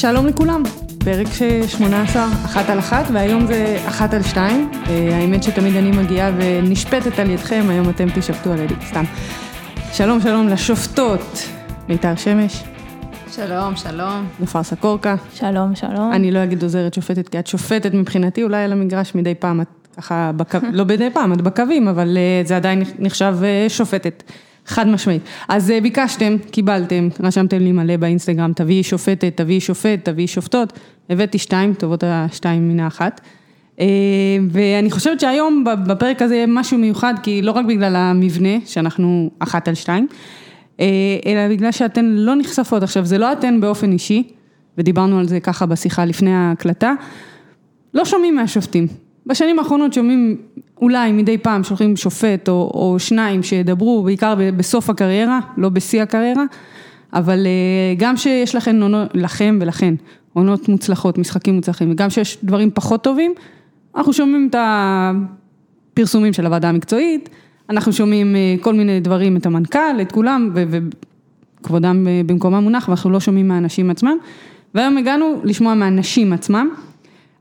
שלום לכולם, פרק 18, אחת על אחת, והיום זה אחת על שתיים. אה, האמת שתמיד אני מגיעה ונשפטת על ידכם, היום אתם תשפטו על ידי, סתם. שלום שלום לשופטות, מיתר שמש, שלום, שלום. נופר סקורקה. שלום, שלום. אני לא אגיד עוזרת שופטת, כי את שופטת מבחינתי, אולי על המגרש מדי פעם, את ככה, בקו, לא מדי פעם, את בקווים, אבל אה, זה עדיין נחשב אה, שופטת. חד משמעית. אז אה, ביקשתם, קיבלתם, רשמתם לי מלא באינסטגרם, תביאי שופטת, תביאי שופט, תביאי שופטות, הבאתי שתיים, טובות השתיים מן האחת. ואני חושבת שהיום בפרק הזה יהיה משהו מיוחד, כי לא רק בגלל המבנה, שאנחנו אחת על שתיים, אלא בגלל שאתן לא נחשפות. עכשיו, זה לא אתן באופן אישי, ודיברנו על זה ככה בשיחה לפני ההקלטה, לא שומעים מהשופטים. בשנים האחרונות שומעים אולי מדי פעם שולחים שופט או, או שניים שידברו בעיקר בסוף הקריירה, לא בשיא הקריירה, אבל אה, גם שיש לכם, לכם ולכן עונות מוצלחות, משחקים מוצלחים, וגם שיש דברים פחות טובים, אנחנו שומעים את הפרסומים של הוועדה המקצועית, אנחנו שומעים אה, כל מיני דברים, את המנכ"ל, את כולם, וכבודם אה, במקומם מונח, ואנחנו לא שומעים מהאנשים עצמם. והיום הגענו לשמוע מהנשים עצמם.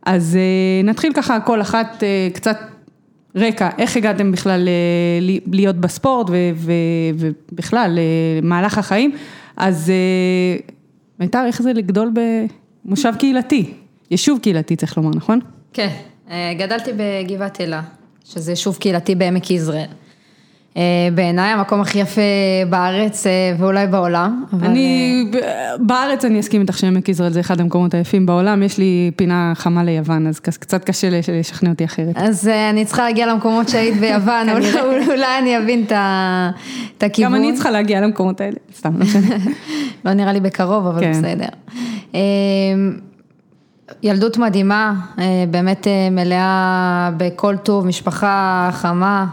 אז נתחיל ככה כל אחת קצת רקע, איך הגעתם בכלל אה, להיות בספורט ובכלל למהלך החיים, אז אה, מיתר, איך זה לגדול במושב קהילתי, יישוב קהילתי צריך לומר, נכון? כן, אה, גדלתי בגבעת אלה, שזה יישוב קהילתי בעמק יזרעאל. אה, בעיניי המקום הכי יפה בארץ אה, ואולי בעולם. אני, אה, בארץ אני אסכים איתך שעמק יזרעאל זה אחד המקומות היפים בעולם, יש לי פינה חמה ליוון, אז קצת קשה לשכנע אותי אחרת. אז אני צריכה להגיע למקומות שהיית ביוון, אולי אני אבין את הכיוון. גם אני צריכה להגיע למקומות האלה, סתם, לא משנה. לא נראה לי בקרוב, אבל כן. בסדר. ילדות מדהימה, באמת מלאה בכל טוב, משפחה חמה.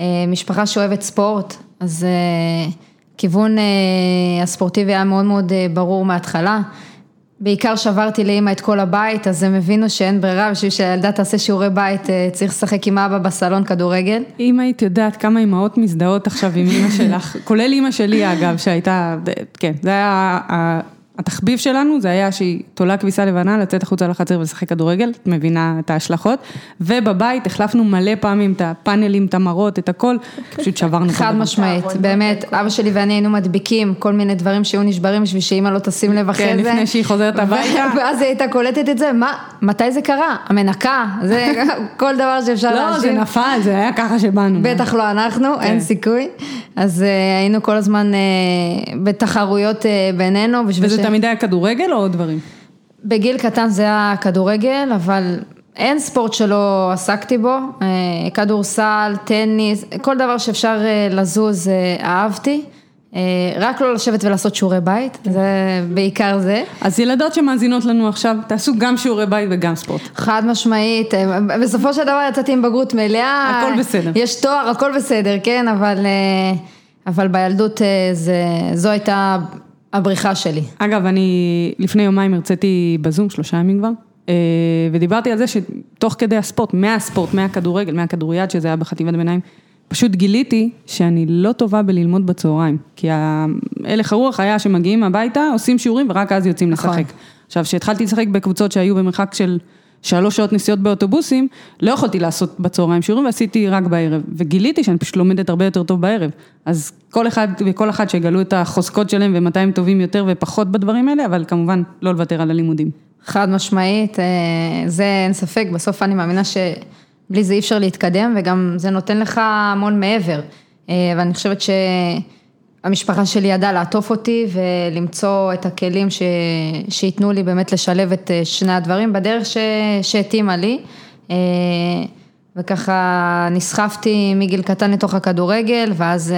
אה, משפחה שאוהבת ספורט, אז אה, כיוון אה, הספורטיבי היה מאוד מאוד ברור מההתחלה. בעיקר שברתי לאימא את כל הבית, אז הם הבינו שאין ברירה, בשביל שהילדה תעשה שיעורי בית, צריך לשחק עם אבא בסלון כדורגל. אם היית יודעת כמה אימהות מזדהות עכשיו עם אימא שלך, כולל אימא שלי אגב, שהייתה, כן, זה היה התחביב שלנו זה היה שהיא תולה כביסה לבנה, לצאת החוצה לחצר ולשחק כדורגל, את מבינה את ההשלכות, ובבית החלפנו מלא פעמים את הפאנלים, את המראות, את הכל, פשוט שברנו. חד משמעית, באמת, אבא שלי ואני היינו מדביקים כל מיני דברים שהיו נשברים בשביל שאימא לא תשים לב אחרי כן, זה. כן, לפני שהיא חוזרת הביתה. ואז היא הייתה קולטת את זה, מה, מתי זה קרה? המנקה, זה כל דבר שאפשר להשאיר. לא, זה נפל, זה היה ככה שבאנו. בטח לא אנחנו, אין כן. סיכוי. אז אה, היינו כל הזמן אה, בתחרויות אה, בינינו. וזה תמיד היה כדורגל או עוד דברים? בגיל קטן זה היה כדורגל, אבל אין ספורט שלא עסקתי בו, כדורסל, טניס, כל דבר שאפשר לזוז אהבתי. רק לא לשבת ולעשות שיעורי בית, זה בעיקר זה. אז ילדות שמאזינות לנו עכשיו, תעשו גם שיעורי בית וגם ספורט. חד משמעית, בסופו של דבר יצאתי עם בגרות מלאה. הכל בסדר. יש תואר, הכל בסדר, כן, אבל, אבל בילדות זה, זו הייתה הבריחה שלי. אגב, אני לפני יומיים הרציתי בזום, שלושה ימים כבר, ודיברתי על זה שתוך כדי הספורט, מהספורט, מהכדורגל, מהכדוריד, שזה היה בחטיבת ביניים, פשוט גיליתי שאני לא טובה בללמוד בצהריים, כי הלך הרוח היה שמגיעים הביתה, עושים שיעורים ורק אז יוצאים נכון. לשחק. עכשיו, כשהתחלתי לשחק בקבוצות שהיו במרחק של שלוש שעות נסיעות באוטובוסים, לא יכולתי לעשות בצהריים שיעורים ועשיתי רק בערב, וגיליתי שאני פשוט לומדת הרבה יותר טוב בערב. אז כל אחד וכל אחת שיגלו את החוזקות שלהם ומתי הם טובים יותר ופחות בדברים האלה, אבל כמובן לא לוותר על הלימודים. חד משמעית, אה, זה אין ספק, בסוף אני מאמינה ש... בלי זה אי אפשר להתקדם, וגם זה נותן לך המון מעבר. אה, ואני חושבת שהמשפחה שלי ידעה לעטוף אותי ולמצוא את הכלים ש... שייתנו לי באמת לשלב את אה, שני הדברים בדרך ש... שהתאימה לי. אה, וככה נסחפתי מגיל קטן לתוך הכדורגל, ואז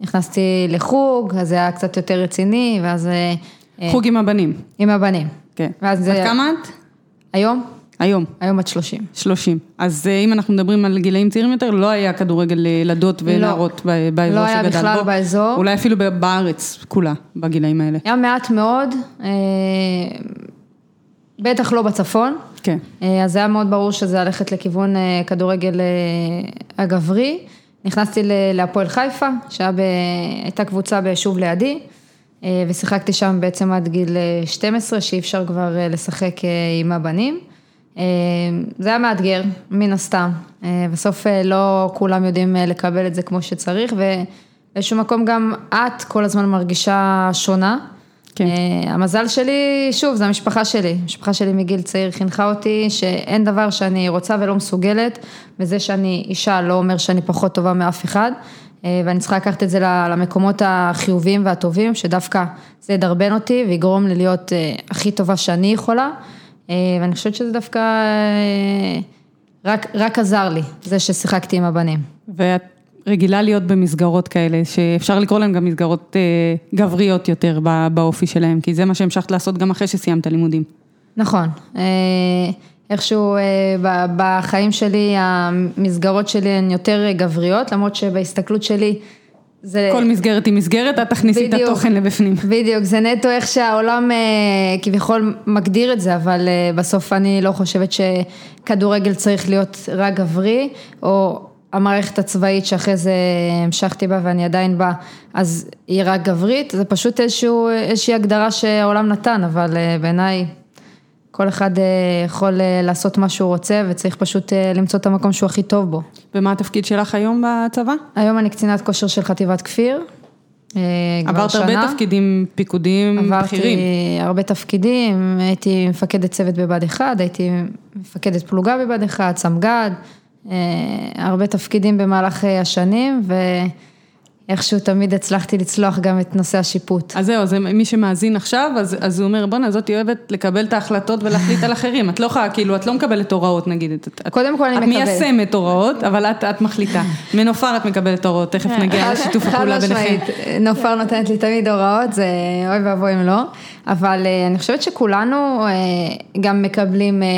נכנסתי לחוג, אז זה היה קצת יותר רציני, ואז... חוג עם הבנים. עם הבנים. כן. ואז... עד כמה את? היום? היום. היום עד 30. 30. אז אה, אם אנחנו מדברים על גילאים צעירים יותר, לא היה כדורגל לילדות לא. ונערות לא, באזור שגדל בו. לא היה בכלל בו. באזור. אולי אפילו בארץ כולה, בגילאים האלה. היה מעט מאוד, אה, בטח לא בצפון. כן. אה, אז היה מאוד ברור שזה ללכת לכיוון כדורגל הגברי. נכנסתי להפועל חיפה, שהייתה קבוצה ביישוב לידי. אה, ושיחקתי שם בעצם עד גיל 12, שאי אפשר כבר לשחק עם הבנים. זה היה מאתגר, מן הסתם. בסוף לא כולם יודעים לקבל את זה כמו שצריך, ובאיזשהו מקום גם את כל הזמן מרגישה שונה. כן. המזל שלי, שוב, זה המשפחה שלי. המשפחה שלי מגיל צעיר חינכה אותי שאין דבר שאני רוצה ולא מסוגלת, וזה שאני אישה לא אומר שאני פחות טובה מאף אחד. אה, ואני צריכה לקחת את זה למקומות החיוביים והטובים, שדווקא זה ידרבן אותי ויגרום לי להיות אה, הכי טובה שאני יכולה, אה, ואני חושבת שזה דווקא רק, רק עזר לי, זה ששיחקתי עם הבנים. ואת רגילה להיות במסגרות כאלה, שאפשר לקרוא להן גם מסגרות גבריות יותר באופי שלהן, כי זה מה שהמשכת לעשות גם אחרי שסיימת לימודים. נכון. איכשהו אה, בחיים שלי, המסגרות שלי הן יותר גבריות, למרות שבהסתכלות שלי זה... כל מסגרת היא מסגרת, את תכניסי בדיוק, את התוכן לבפנים. בדיוק, זה נטו איך שהעולם אה, כביכול מגדיר את זה, אבל אה, בסוף אני לא חושבת שכדורגל צריך להיות רק גברי, או המערכת הצבאית שאחרי זה המשכתי בה ואני עדיין בה, אז היא רק גברית, זה פשוט איזשהו, איזושהי הגדרה שהעולם נתן, אבל בעיניי כל אחד אה, יכול אה, לעשות מה שהוא רוצה וצריך פשוט אה, למצוא את המקום שהוא הכי טוב בו. ומה התפקיד שלך היום בצבא? היום אני קצינת כושר של חטיבת כפיר. עברת שנה. הרבה תפקידים פיקודיים עברתי בכירים. עברתי הרבה תפקידים, הייתי מפקדת צוות בבה"ד 1, הייתי מפקדת פלוגה בבה"ד 1, סמג"ד, הרבה תפקידים במהלך השנים ו... איכשהו תמיד הצלחתי לצלוח גם את נושא השיפוט. אז זהו, זה מי שמאזין עכשיו, אז, אז הוא אומר, בואנה, זאתי אוהבת לקבל את ההחלטות ולהחליט על אחרים. את לא יכולה, כאילו, את לא מקבלת הוראות נגיד. את, קודם כל אני מקבלת. את מיישמת הוראות, אבל את, את מחליטה. מנופר את מקבלת הוראות, תכף נגיע לשיתוף הפעולה ביניכם. נופר נותנת לי תמיד הוראות, זה אוי ואבוי אם לא. אבל אה, אני חושבת שכולנו אה, גם מקבלים אה,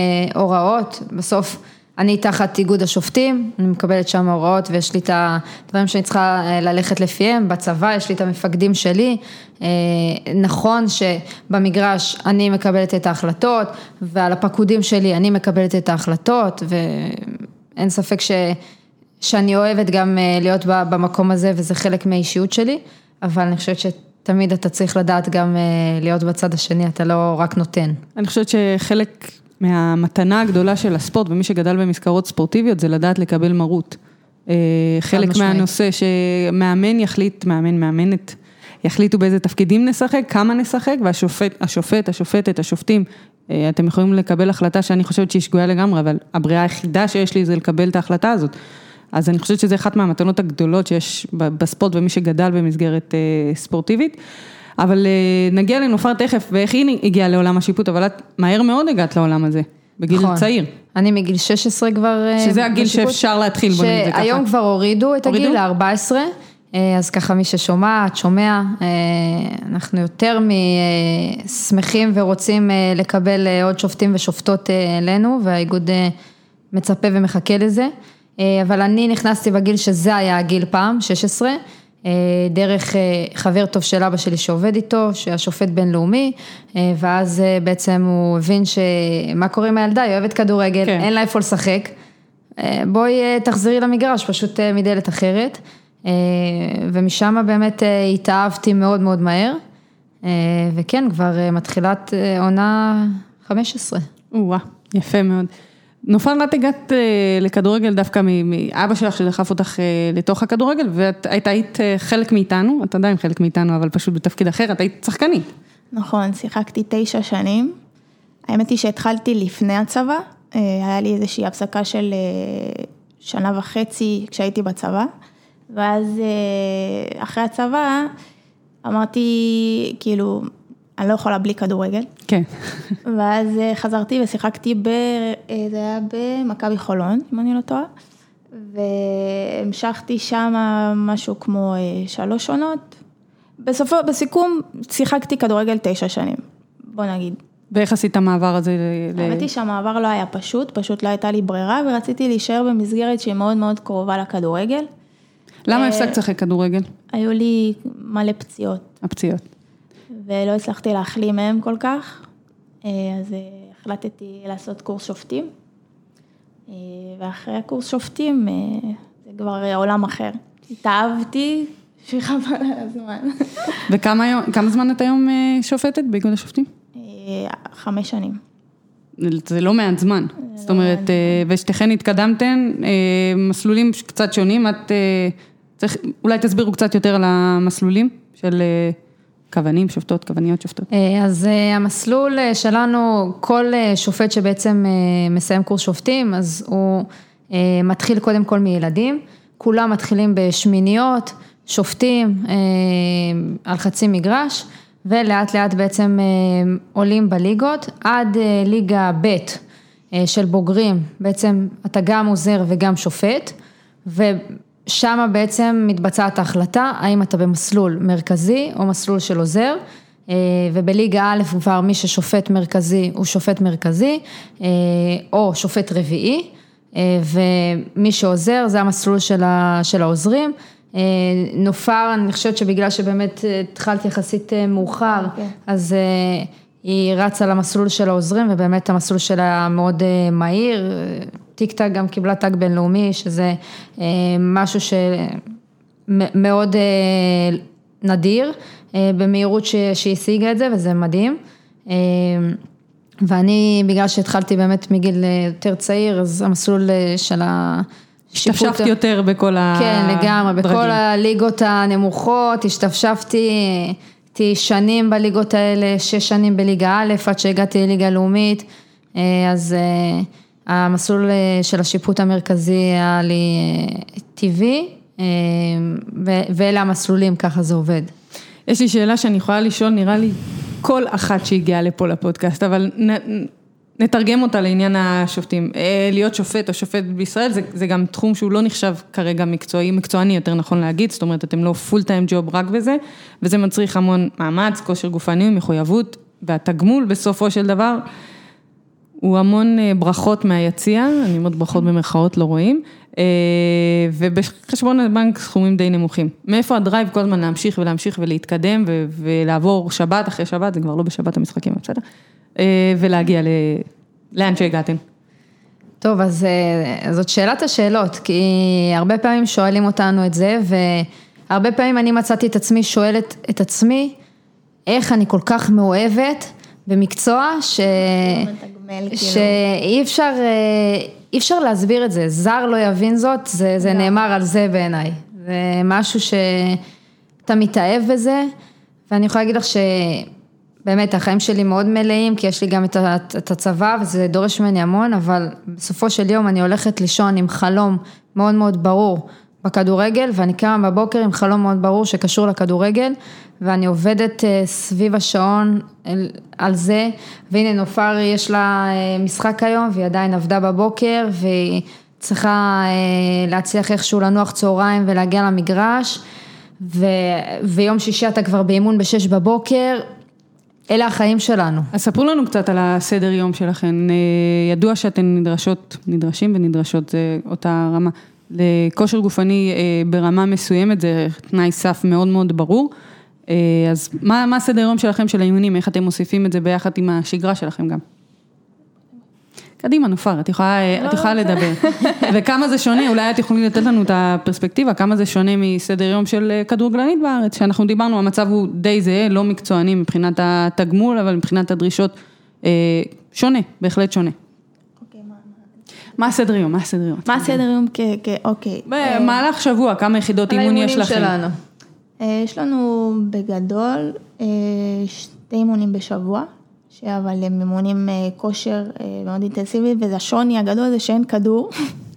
הוראות, בסוף. אני תחת איגוד השופטים, אני מקבלת שם הוראות ויש לי את הדברים שאני צריכה אה, ללכת לפיהם, בצבא יש לי את המפקדים שלי, אה, נכון שבמגרש אני מקבלת את ההחלטות ועל הפקודים שלי אני מקבלת את ההחלטות ואין ספק ש, שאני אוהבת גם אה, להיות במקום הזה וזה חלק מהאישיות שלי, אבל אני חושבת שתמיד אתה צריך לדעת גם להיות בצד השני, אתה לא רק נותן. אני חושבת שחלק מהמתנה הגדולה של הספורט ומי שגדל במסגרות ספורטיביות זה לדעת לקבל מרות. אה, חלק מהנושא שמאמן יחליט, מאמן, מאמנת, יחליטו באיזה תפקידים נשחק, כמה נשחק, והשופט, השופט, השופטת, השופטים, אה, אתם יכולים לקבל החלטה שאני חושבת שהיא שגויה לגמרי, אבל הבריאה היחידה שיש לי זה לקבל את ההחלטה הזאת. אז אני חושבת שזה אחת מהמתנות הגדולות שיש בספורט ומי שגדל במסגרת אה, ספורטיבית. אבל אה, נגיע לנופר תכף, ואיך היא הגיעה לעולם השיפוט, אבל את מהר מאוד הגעת לעולם הזה, בגיל נכון. צעיר. אני מגיל 16 כבר אה, שזה הגיל בשיפוט, שאפשר להתחיל, בוא נגיד את זה ככה. שהיום כבר הורידו את הגיל ל-14, אה, אז ככה מי ששומעת, שומע, אנחנו יותר משמחים ורוצים לקבל עוד שופטים ושופטות אלינו, והאיגוד מצפה ומחכה לזה. אבל אני נכנסתי בגיל שזה היה הגיל פעם, 16. אה, דרך אה, חבר טוב של אבא שלי שעובד איתו, שהשופט בינלאומי, אה, ואז בעצם הוא הבין שמה קורה עם הילדה, היא אוהבת כדורגל, כן. אין לה איפה לשחק, בואי תחזרי למגרש, פשוט מדלת אחרת, ומשם באמת התאהבתי מאוד מאוד מהר, וכן, כבר מתחילת עונה 15. או-אה, יפה מאוד. נופר, את הגעת אה, לכדורגל דווקא מאבא שלך שדחף אותך אה, לתוך הכדורגל, ואת היית אה, חלק מאיתנו, את עדיין חלק מאיתנו, אבל פשוט בתפקיד אחר, את היית שחקנית. נכון, שיחקתי תשע שנים. האמת היא שהתחלתי לפני הצבא, היה לי איזושהי הפסקה של שנה וחצי כשהייתי בצבא, ואז אחרי הצבא אמרתי, כאילו, אני לא יכולה בלי כדורגל. כן. ואז אה, חזרתי ושיחקתי ב... אה, זה היה במכבי חולון, אם אני לא טועה. והמשכתי שם משהו כמו אה, שלוש עונות. בסופו, בסיכום, שיחקתי כדורגל תשע שנים, בוא נגיד. ואיך עשית המעבר הזה? האמת היא שהמעבר לא היה פשוט, פשוט לא הייתה לי ברירה, ורציתי להישאר במסגרת שהיא מאוד מאוד קרובה לכדורגל. למה הפסקת לשחק כדורגל? היו לי מלא פציעות. הפציעות. ולא הצלחתי להחלים מהם כל כך, אה, אז אה, החלטתי לעשות קורס שופטים, אה, ואחרי הקורס שופטים זה כבר עולם אחר. התאהבתי, שחבל על הזמן. וכמה זמן את היום שופטת באיגוד השופטים? חמש שנים. זה לא מעט זמן. זאת אומרת, ושתיכן התקדמתן, מסלולים קצת שונים, את צריך, אולי תסבירו קצת יותר על המסלולים של כוונים, שופטות, כווניות שופטות. אה, אז אה, המסלול אה, שלנו, כל שופט שבעצם מסיים קורס שופטים, אז הוא מתחיל קודם כל מילדים, כולם מתחילים בשמיניות, שופטים על חצי מגרש, ולאט לאט בעצם עולים בליגות, עד ליגה ב' של בוגרים, בעצם אתה גם עוזר וגם שופט, ושם בעצם מתבצעת ההחלטה, האם אתה במסלול מרכזי או מסלול של עוזר. אה, ובליגה א' כבר מי ששופט מרכזי הוא שופט מרכזי, אה, או שופט רביעי, אה, ומי שעוזר זה המסלול של ה- של העוזרים. נופר, אני חושבת שבגלל שבאמת התחלתי יחסית מאוחר, אוקיי. אז אה, היא רצה למסלול של העוזרים, ובאמת המסלול שלה מאוד מהיר. טיק טק גם קיבלה טאג בינלאומי, שזה אה, משהו שמאוד אה, נדיר, אה, במהירות ש- שהיא השיגה את זה, וזה מדהים. ואני, בגלל שהתחלתי באמת מגיל יותר צהיר, אז המסלול של השיפוט... השתפשפתי יותר בכל כן, לגמרי, בכל הדרגים. הליגות הנמוכות, השתפשפתי, הייתי שנים בליגות האלה, שש שנים בליגה א', עד שהגעתי לליגה לאומית, אז המסלול אה, של השיפוט המרכזי היה לי אה, טבעי, אה, ואלה המסלולים, ככה זה עובד. יש לי שאלה שאני יכולה לשאול, נראה לי, כל אחת שהגיעה לפה לפודקאסט, אבל נ, נתרגם אותה לעניין השופטים. להיות שופט או שופט בישראל, זה, זה גם תחום שהוא לא נחשב כרגע מקצועי, מקצועני יותר נכון להגיד, זאת אומרת, אתם לא פול טיים ג'וב רק בזה, וזה מצריך המון מאמץ, כושר גופני, מחויבות, והתגמול בסופו של דבר. הוא המון אה, ברכות מהיציע, אני אומרת ברכות במרכאות, לא רואים, אה, ובחשבון הבנק סכומים די נמוכים. מאיפה הדרייב כל הזמן להמשיך ולהמשיך ולהתקדם ו- ולעבור שבת אחרי שבת, זה כבר לא בשבת המשחקים, בסדר, אה, ולהגיע ל... לאן שהגעתם. טוב, אז זאת שאלת השאלות, כי הרבה פעמים שואלים אותנו את זה, והרבה פעמים אני מצאתי את עצמי שואלת את עצמי, איך אני כל כך מאוהבת במקצוע ש... מתגמל, כאילו. שאי אפשר, אה, אי אפשר להסביר את זה, זר לא יבין זאת, זה, זה נאמר על זה בעיניי. זה משהו שאתה מתאהב בזה, ואני יכולה להגיד לך שבאמת החיים שלי מאוד מלאים, כי יש לי גם את ה- את הצבא וזה דורש ממני המון, אבל בסופו של יום אני הולכת לישון עם חלום מאוד מאוד ברור בכדורגל, ואני קמה בבוקר עם חלום מאוד ברור שקשור לכדורגל, ואני עובדת אה, סביב השעון על זה, והנה נופר יש לה אה, משחק היום, והיא עדיין עבדה בבוקר, והיא צריכה אה, להצליח איכשהו לנוח צהריים ולהגיע למגרש, ו, ויום שישי אתה כבר באימון בשש בבוקר, אלה החיים שלנו. אז ספרו לנו קצת על הסדר יום שלכם. ידוע שאתן נדרשות, נדרשים ונדרשות, זה אותה רמה, לכושר גופני אה, ברמה מסוימת, זה תנאי סף מאוד מאוד ברור. אה, אז מה, מה הסדר יום שלכם של האימונים, איך אתם מוסיפים את זה ביחד עם השגרה שלכם גם? קדימה, נופר, את יכולה, לא את יכולה לדבר. וכמה זה שונה, אולי את יכולים לתת לנו את הפרספקטיבה, כמה זה שונה מסדר יום של אה, כדורגלנית בארץ, שאנחנו דיברנו, המצב הוא די זהה, לא מקצועני מבחינת התגמול, אבל מבחינת הדרישות, אה, שונה, בהחלט שונה. מה- הסדר יום? מה הסדר יום? מה הסדר יום אוקיי. במהלך שבוע, כמה יחידות על אימון יש האימונים לכם? שלנו. אה, יש לנו בגדול אה, שתי אימונים בשבוע, אבל הם אימונים אה, כושר אה, מאוד אינטנסיבי, וזה השוני הגדול זה שאין כדור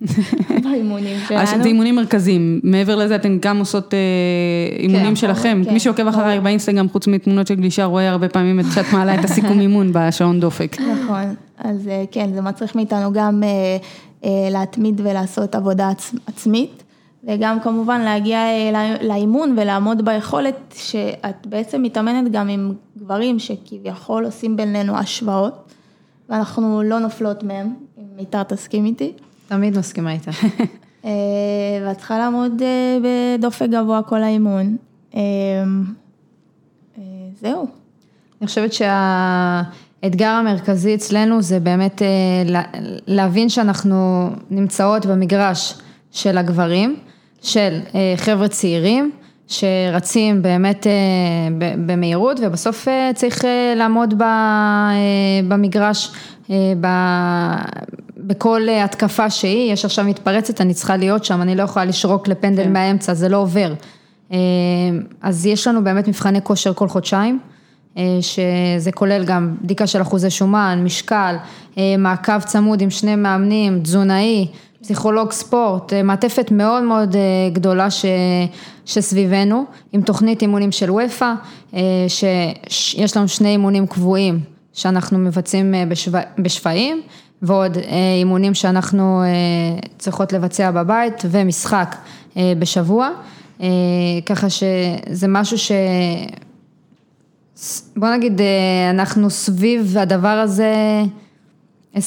באימונים שלנו. זה אימונים מרכזיים, מעבר לזה אתן גם עושות אה, אימונים כן, שלכם, כן, מי שעוקב אחריי ברור. באינסטגרם חוץ מתמונות של גלישה רואה הרבה פעמים את שאת מעלה את הסיכום אימון בשעון דופק. נכון, אז אה, כן, זה מצריך מאיתנו גם אה, אה, להתמיד ולעשות עבודה עצ- עצמית, וגם כמובן להגיע אה, לא- לאימון ולעמוד ביכולת שאת בעצם מתאמנת גם עם גברים שכביכול עושים בינינו השוואות, ואנחנו לא נופלות מהם, אם מיתר תסכים איתי. תמיד מסכימה איתה. אה, ואת צריכה לעמוד אה, בדופק גבוה כל האימון. אה, אה, זהו. אני חושבת שהאתגר המרכזי אצלנו זה באמת לה- להבין שאנחנו נמצאות במגרש של הגברים, של חבר'ה צעירים, שרצים באמת במהירות, ובסוף צריך לעמוד במגרש, בכל התקפה שהיא, יש עכשיו מתפרצת, אני צריכה להיות שם, אני לא יכולה לשרוק לפנדל כן. מהאמצע, זה לא עובר. אז יש לנו באמת מבחני כושר כל חודשיים. שזה כולל גם בדיקה של אחוזי שומן, משקל, מעקב צמוד עם שני מאמנים, תזונאי, פסיכולוג ספורט, מעטפת מאוד מאוד גדולה ש, שסביבנו, עם תוכנית אימונים של וופא, שיש לנו שני אימונים קבועים שאנחנו מבצעים בשו, בשפיים, ועוד אימונים שאנחנו צריכות לבצע בבית ומשחק בשבוע, ככה שזה משהו ש... בוא נגיד, אנחנו סביב הדבר הזה 24-7.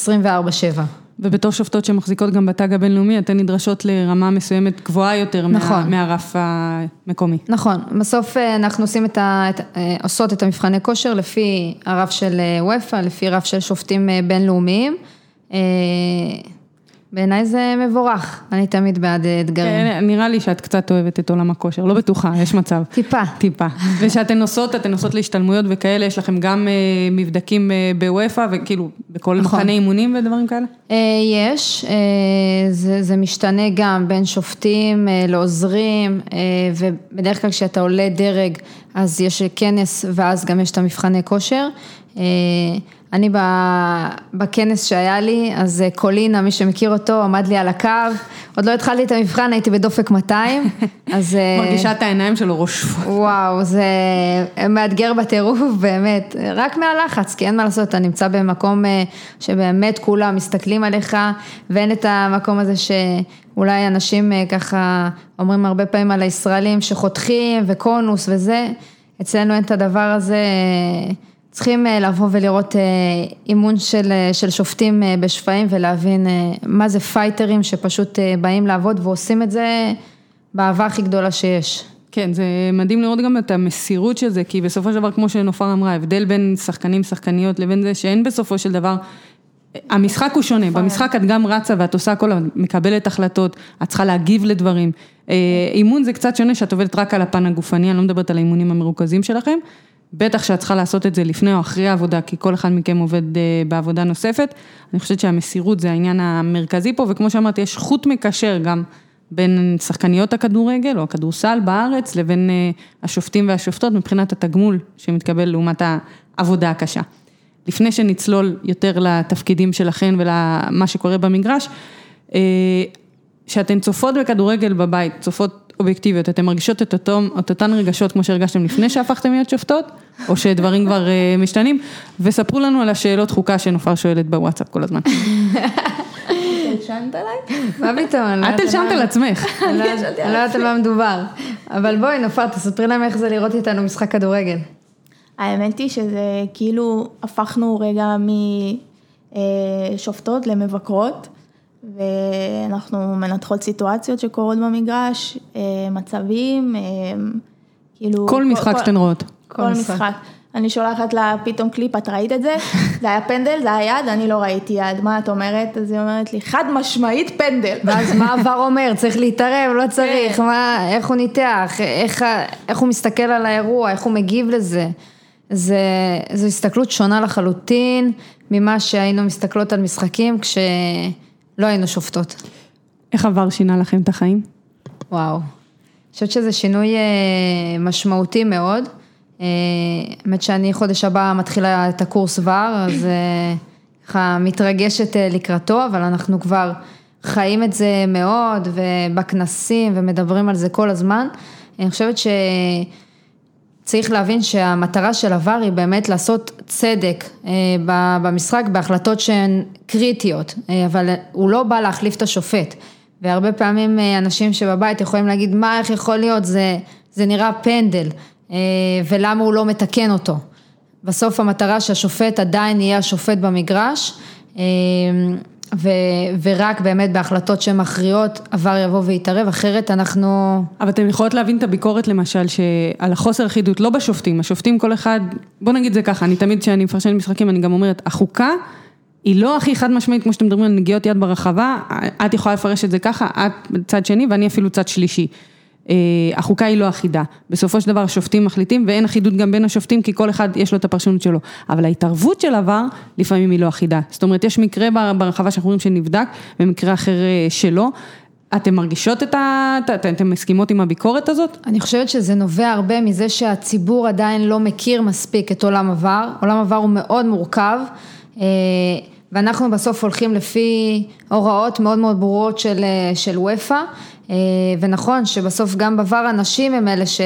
ובתור שופטות שמחזיקות גם בתג הבינלאומי, אתן נדרשות לרמה מסוימת גבוהה יותר נכון. מהרף המקומי. נכון, בסוף אנחנו עושים את ה, את, עושות את המבחני כושר לפי הרף של וופא, לפי רף של שופטים בינלאומיים. בעיניי זה מבורך, אני תמיד בעד אתגרים. כן, נראה לי שאת קצת אוהבת את עולם הכושר, לא בטוחה, יש מצב. טיפה. טיפה. ושאתן נוסעות, אתן נוסעות להשתלמויות וכאלה, יש לכם גם מבדקים בוופא וכאילו בכל נכון. מחנה אימונים ודברים כאלה? יש, זה, זה משתנה גם בין שופטים לעוזרים, ובדרך כלל כשאתה עולה דרג, אז יש כנס ואז גם יש את המבחני כושר. אני בכנס שהיה לי, אז קולינה, מי שמכיר אותו, עמד לי על הקו, עוד לא התחלתי את המבחן, הייתי בדופק 200, אז... מרגישה את העיניים שלו רושפות. וואו, זה מאתגר בטירוף, באמת, רק מהלחץ, כי אין מה לעשות, אתה נמצא במקום שבאמת כולם מסתכלים עליך, ואין את המקום הזה שאולי אנשים ככה אומרים הרבה פעמים על הישראלים שחותכים וקונוס וזה, אצלנו אין את הדבר הזה. צריכים לבוא ולראות אימון של, של שופטים בשפיים ולהבין מה זה פייטרים שפשוט באים לעבוד ועושים את זה באהבה הכי גדולה שיש. כן, זה מדהים לראות גם את המסירות של זה, כי בסופו של דבר, כמו שנופר אמרה, ההבדל בין שחקנים, שחקניות, לבין זה שאין בסופו של דבר, המשחק הוא שונה, במשחק את גם רצה ואת עושה הכל, את מקבלת החלטות, את צריכה להגיב לדברים. אימון זה קצת שונה שאת עובדת רק על הפן הגופני, אני לא מדברת על האימונים המרוכזים שלכם. בטח שאת צריכה לעשות את זה לפני או אחרי העבודה, כי כל אחד מכם עובד בעבודה נוספת. אני חושבת שהמסירות זה העניין המרכזי פה, וכמו שאמרתי, יש חוט מקשר גם בין שחקניות הכדורגל או הכדורסל בארץ, לבין השופטים והשופטות מבחינת התגמול שמתקבל לעומת העבודה הקשה. לפני שנצלול יותר לתפקידים שלכן ולמה שקורה במגרש, שאתן צופות בכדורגל בבית, צופות אובייקטיביות, אתן מרגישות את אותם, את אותן רגשות כמו שהרגשתם לפני שהפכתם להיות שופטות, או שדברים כבר משתנים, וספרו לנו על השאלות חוקה שנופר שואלת בוואטסאפ כל הזמן. עליי? מה פתאום? את הלשנת על עצמך. אני לא יודעת על מה מדובר, אבל בואי נופר, תספרי להם איך זה לראות איתנו משחק כדורגל. האמת היא שזה כאילו הפכנו רגע משופטות למבקרות. ואנחנו מנתחות סיטואציות שקורות במגרש, מצבים, כאילו... כל משחק שאתן רואות. כל משחק. אני שולחת לה פתאום קליפ, את ראית את זה? זה היה פנדל, זה היה יד, אני לא ראיתי יד, מה את אומרת? אז היא אומרת לי, חד משמעית פנדל. ואז מה עבר אומר? צריך להתערב, לא צריך, מה, איך הוא ניתח, איך, איך הוא מסתכל על האירוע, איך הוא מגיב לזה. זה, זו הסתכלות שונה לחלוטין ממה שהיינו מסתכלות על משחקים כש... לא היינו שופטות. איך עבר שינה לכם את החיים? וואו, אני חושבת שזה שינוי משמעותי מאוד. האמת שאני חודש הבא מתחילה את הקורס ור, אז ככה מתרגשת לקראתו, אבל אנחנו כבר חיים את זה מאוד, ובכנסים, ומדברים על זה כל הזמן. אני חושבת ש... צריך להבין שהמטרה של עבר היא באמת לעשות צדק במשחק בהחלטות שהן קריטיות, אבל הוא לא בא להחליף את השופט. והרבה פעמים אנשים שבבית יכולים להגיד, מה, איך יכול להיות, זה, זה נראה פנדל, ולמה הוא לא מתקן אותו. בסוף המטרה שהשופט עדיין יהיה השופט במגרש, ו, ורק באמת בהחלטות שהן מכריעות, עבר יבוא ויתערב, אחרת אנחנו... אבל אתם יכולות להבין את הביקורת למשל, שעל החוסר אחידות, לא בשופטים, השופטים כל אחד, בוא נגיד זה ככה, אני תמיד כשאני מפרשנת משחקים, אני גם אומרת, החוקה היא לא הכי חד משמעית, כמו שאתם מדברים על נגיעות יד ברחבה, את יכולה לפרש את זה ככה, את צד שני ואני אפילו צד שלישי. החוקה היא לא אחידה, בסופו של דבר השופטים מחליטים ואין אחידות גם בין השופטים כי כל אחד יש לו את הפרשנות שלו, אבל ההתערבות של עבר לפעמים היא לא אחידה, זאת אומרת יש מקרה ברחבה שאנחנו רואים שנבדק ומקרה אחר שלא, אתן מרגישות את ה... אתן מסכימות עם הביקורת הזאת? אני חושבת שזה נובע הרבה מזה שהציבור עדיין לא מכיר מספיק את עולם עבר, עולם עבר הוא מאוד מורכב. ואנחנו בסוף הולכים לפי הוראות מאוד מאוד ברורות של, של ופא, ונכון שבסוף גם בVAR הנשים הם אלה ש,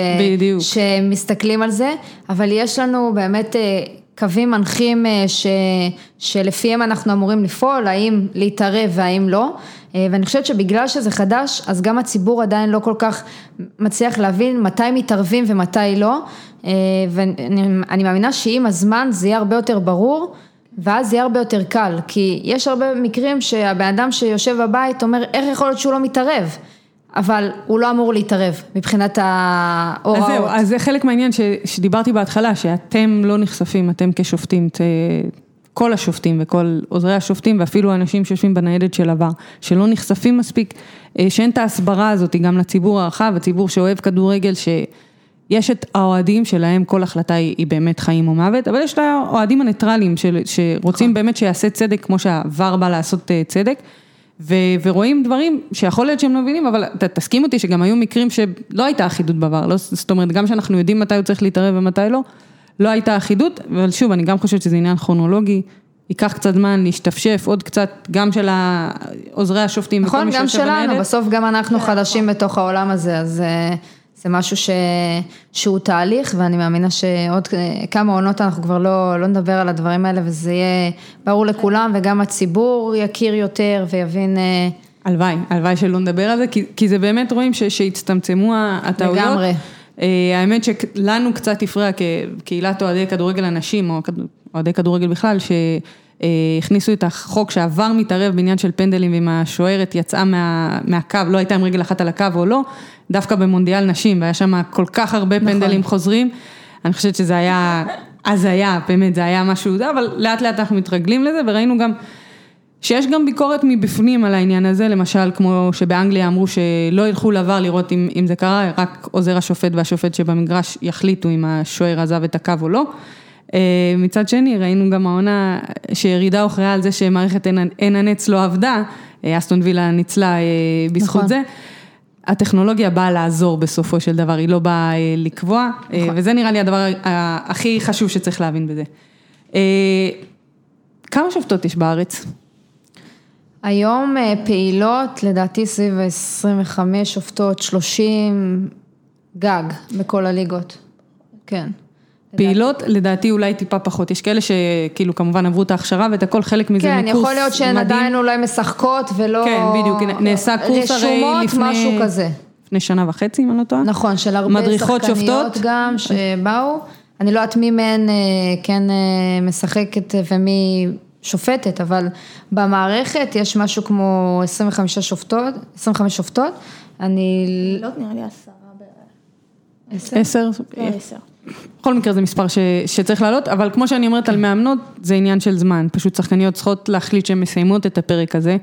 שמסתכלים על זה, אבל יש לנו באמת קווים מנחים ש, שלפיהם אנחנו אמורים לפעול, האם להתערב והאם לא, ואני חושבת שבגלל שזה חדש, אז גם הציבור עדיין לא כל כך מצליח להבין מתי מתערבים ומתי לא, ואני מאמינה שעם הזמן זה יהיה הרבה יותר ברור. ואז יהיה הרבה יותר קל, כי יש הרבה מקרים שהבן אדם שיושב בבית אומר איך יכול להיות שהוא לא מתערב, אבל הוא לא אמור להתערב מבחינת ההוראות. אז זהו, אז זה חלק מהעניין ש, שדיברתי בהתחלה, שאתם לא נחשפים, אתם כשופטים, כל השופטים וכל עוזרי השופטים ואפילו האנשים שיושבים בניידת של עבר, שלא נחשפים מספיק, שאין את ההסברה הזאת גם לציבור הרחב, הציבור שאוהב כדורגל, ש... יש את האוהדים שלהם, כל החלטה היא היא באמת חיים או מוות, אבל יש את האוהדים הניטרלים שרוצים באמת שיעשה צדק כמו שהעבר בא לעשות צדק, ו, ורואים דברים שיכול להיות שהם לא מבינים, אבל ת, תסכים אותי שגם היו מקרים שלא הייתה אחידות בעבר, לא, זאת אומרת גם שאנחנו יודעים מתי הוא צריך להתערב ומתי לא, לא הייתה אחידות, אבל שוב אני גם חושבת שזה עניין כרונולוגי. ייקח קצת זמן להשתפשף, עוד קצת, גם של עוזרי השופטים. נכון, גם שלנו, בסוף גם אנחנו חדשים בתוך העולם הזה, אז זה משהו ש... שהוא תהליך ואני מאמינה שעוד כמה עונות אנחנו כבר לא, לא נדבר על הדברים האלה וזה יהיה ברור לכולם וגם הציבור יכיר יותר ויבין. הלוואי, הלוואי שלא נדבר על זה, כי, כי זה באמת רואים ש, שהצטמצמו הטעויות. לגמרי. האמת שלנו קצת הפריע כקהילת אוהדי כדורגל הנשים או אוהדי כדורגל בכלל, שהכניסו את החוק שעבר מתערב בעניין של פנדלים ואם השוערת יצאה מה, מהקו, לא הייתה עם רגל אחת על הקו או לא. דווקא במונדיאל נשים, והיה שם כל כך הרבה נכון. פנדלים חוזרים, אני חושבת שזה היה הזיה, באמת, זה היה משהו, אבל לאט לאט אנחנו מתרגלים לזה, וראינו גם שיש גם ביקורת מבפנים על העניין הזה, למשל כמו שבאנגליה אמרו שלא ילכו לעבר לראות אם, אם זה קרה, רק עוזר השופט והשופט שבמגרש יחליטו אם השוער עזב את הקו או לא. מצד שני, ראינו גם העונה שירידה הוכרעה על זה שמערכת עין הנץ לא עבדה, אסטון וילה ניצלה בזכות נכון. זה. הטכנולוגיה באה לעזור בסופו של דבר, היא לא באה לקבוע, נכון. וזה נראה לי הדבר הכי חשוב שצריך להבין בזה. כמה שופטות יש בארץ? היום פעילות, לדעתי סביב 25 שופטות, 30 גג בכל הליגות, כן. פעילות, לדעתי אולי טיפה פחות, יש כאלה שכאילו כמובן עברו את ההכשרה ואת הכל, חלק מזה מקורס מדהים. כן, יכול להיות שהן עדיין אולי משחקות ולא... כן, בדיוק, נעשה קורס הרי לפני... רשומות, משהו כזה. לפני שנה וחצי, אם אני לא טועה. נכון, של הרבה שחקניות גם שבאו. אני לא יודעת מי מהן כן משחקת ומי שופטת, אבל במערכת יש משהו כמו 25 שופטות, 25 שופטות. אני... לא נראה לי עשרה בערך. עשר? עשר. בכל מקרה זה מספר ש, שצריך לעלות, אבל כמו שאני אומרת על מאמנות, זה עניין של זמן, פשוט שחקניות צריכות להחליט שהן מסיימות את הפרק הזה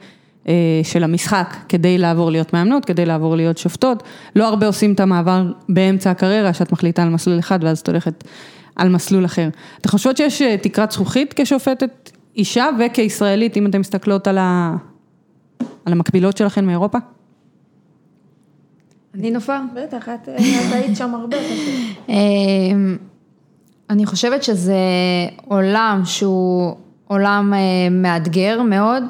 של המשחק, כדי לעבור להיות מאמנות, כדי לעבור להיות שופטות, לא הרבה עושים את המעבר באמצע הקריירה, שאת מחליטה על מסלול אחד ואז את הולכת על מסלול אחר. אתם חושבות שיש תקרת זכוכית כשופטת אישה וכישראלית, אם אתן מסתכלות על, ה... על המקבילות שלכן מאירופה? אני נופר? בטח, את היית שם הרבה. אני חושבת שזה עולם שהוא עולם מאתגר מאוד,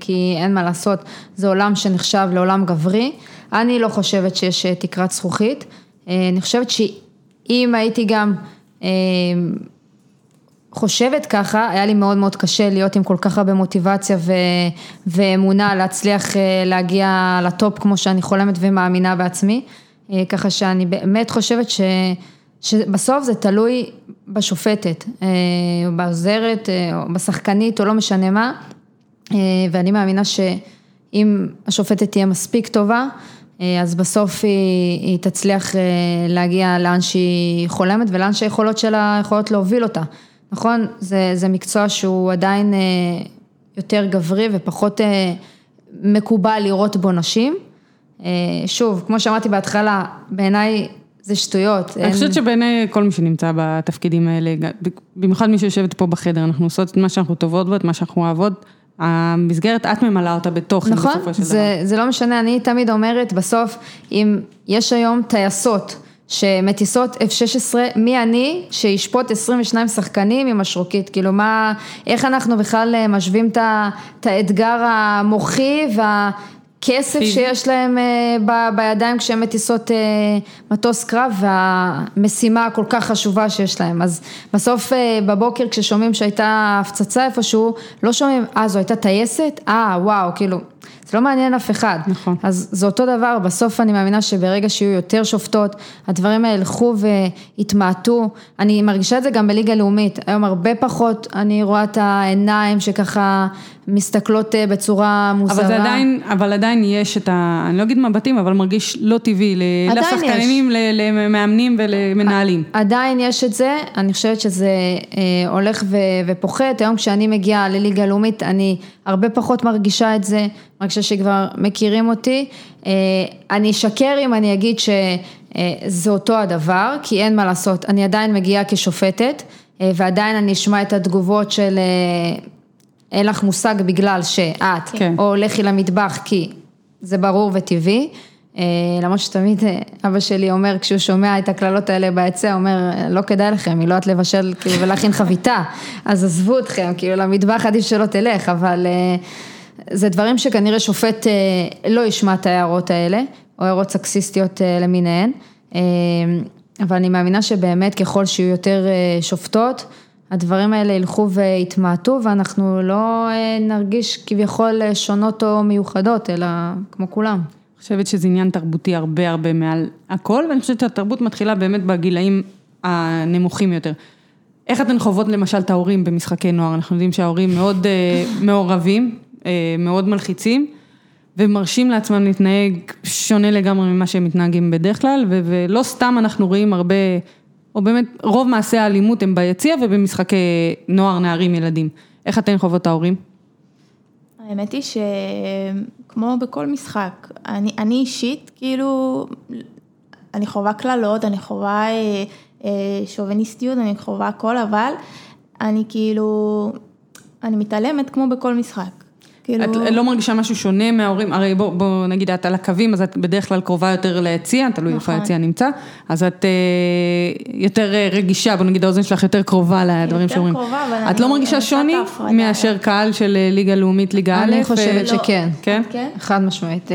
כי אין מה לעשות, זה עולם שנחשב לעולם גברי. אני לא חושבת שיש תקרת זכוכית. אני חושבת שאם הייתי גם חושבת ככה, היה לי מאוד מאוד קשה להיות עם כל כך הרבה מוטיבציה ו, ואמונה להצליח להגיע לטופ כמו שאני חולמת ומאמינה בעצמי, ככה שאני באמת חושבת ש, שבסוף זה תלוי בשופטת, או בעוזרת, או בשחקנית, או לא משנה מה, ואני מאמינה שאם השופטת תהיה מספיק טובה, אז בסוף היא, היא תצליח להגיע לאן שהיא חולמת ולאן שהיכולות שלה יכולות להוביל אותה. נכון, זה, זה מקצוע שהוא עדיין יותר גברי ופחות מקובל לראות בו נשים, שוב, כמו שאמרתי בהתחלה, בעיניי זה שטויות. אני חושבת שבעיני כל מי שנמצא בתפקידים האלה, במיוחד מי שיושבת פה בחדר, אנחנו עושות את מה שאנחנו טובות בו, את מה שאנחנו אוהבות. המסגרת, את ממלאה אותה בתוכן נכון, בסופו של דבר. זה, זה לא משנה, אני תמיד אומרת, בסוף, אם יש היום טייסות שמטיסות F-16, מי אני שישפוט 22 שחקנים עם השרוקית, כאילו מה, איך אנחנו בכלל אה, משווים את האתגר המוחי וה... כסף שיש להם אה, בידיים כשהן מטיסות אה, מטוס קרב והמשימה הכל כך חשובה שיש להם. אז בסוף בבוקר כששומעים שהייתה הפצצה איפשהו, לא שומעים, אה זו הייתה טייסת? אה וואו, כאילו. זה לא מעניין אף אחד. נכון. אז זה אותו דבר, בסוף אני מאמינה שברגע שיהיו יותר שופטות, הדברים האלה ילכו ויתמעטו. אני מרגישה את זה גם בליגה לאומית, היום הרבה פחות אני רואה את העיניים שככה מסתכלות אה, בצורה מוזרה. אבל עדיין, אבל עדיין יש את ה... אני לא אגיד מבטים, אבל מרגיש לא טבעי. לשחקנים, למאמנים ולמנהלים. עדיין יש את זה, אני חושבת שזה אה, הולך ופוחת. היום כשאני מגיעה לליגה לאומית, אני הרבה פחות מרגישה את זה, מרגישה שכבר מכירים אותי. אה, אני אשקר אם אני אגיד שזה אותו הדבר, כי אין מה לעשות, אני עדיין מגיעה כשופטת. ועדיין אני אשמע את התגובות של אין לך מושג בגלל שאת, כן. או לכי למטבח כי זה ברור וטבעי. אה, למרות שתמיד אה, אבא שלי אומר, כשהוא שומע את הקללות האלה ביציע, אומר, לא כדאי לכם, היא לא יודעת לבשל כאילו ולהכין חביתה, אז עזבו אתכם, כאילו למטבח עדיף שלא תלך, אבל אה, זה דברים שכנראה שופט לא ישמע את ההערות האלה, או הערות סקסיסטיות למיניהן, אבל אני מאמינה שבאמת ככל שיהיו יותר שופטות, הדברים האלה ילכו ויתמעטו ואנחנו לא אה, נרגיש כביכול אה, שונות או מיוחדות, אלא כמו כולם. אני חושבת שזה עניין תרבותי הרבה הרבה מעל הכל, ואני חושבת שהתרבות מתחילה באמת בגילאים הנמוכים יותר. איך אתן חוות למשל את ההורים במשחקי נוער? אנחנו יודעים שההורים מאוד אה, מעורבים, מאוד מלחיצים, ומרשים לעצמם להתנהג שונה לגמרי ממה שהם מתנהגים בדרך כלל, ולא סתם אנחנו רואים הרבה... או באמת רוב מעשי האלימות הם ביציע ובמשחקי נוער, נערים, ילדים. איך אתן חוות ההורים? האמת היא שכמו בכל משחק, אני, אני אישית, כאילו, אני חווה קללות, אני חווה אה, אה, שוביניסטיות, אני חווה הכל, אבל אני כאילו, אני מתעלמת כמו בכל משחק. כאילו... את לא מרגישה משהו שונה מההורים, הרי בוא, בוא נגיד את על הקווים, אז את בדרך כלל קרובה יותר ליציע, תלוי איפה נכון. היציע נמצא, אז את אה, יותר אה, רגישה, בוא נגיד האוזן שלך יותר קרובה לדברים שאומרים. יותר קרובה, אבל את לא מרגישה שוני מאשר קהל של אה, ליגה לאומית, ליגה א'? אני חושבת לא. שכן. כן? כן? חד משמעית.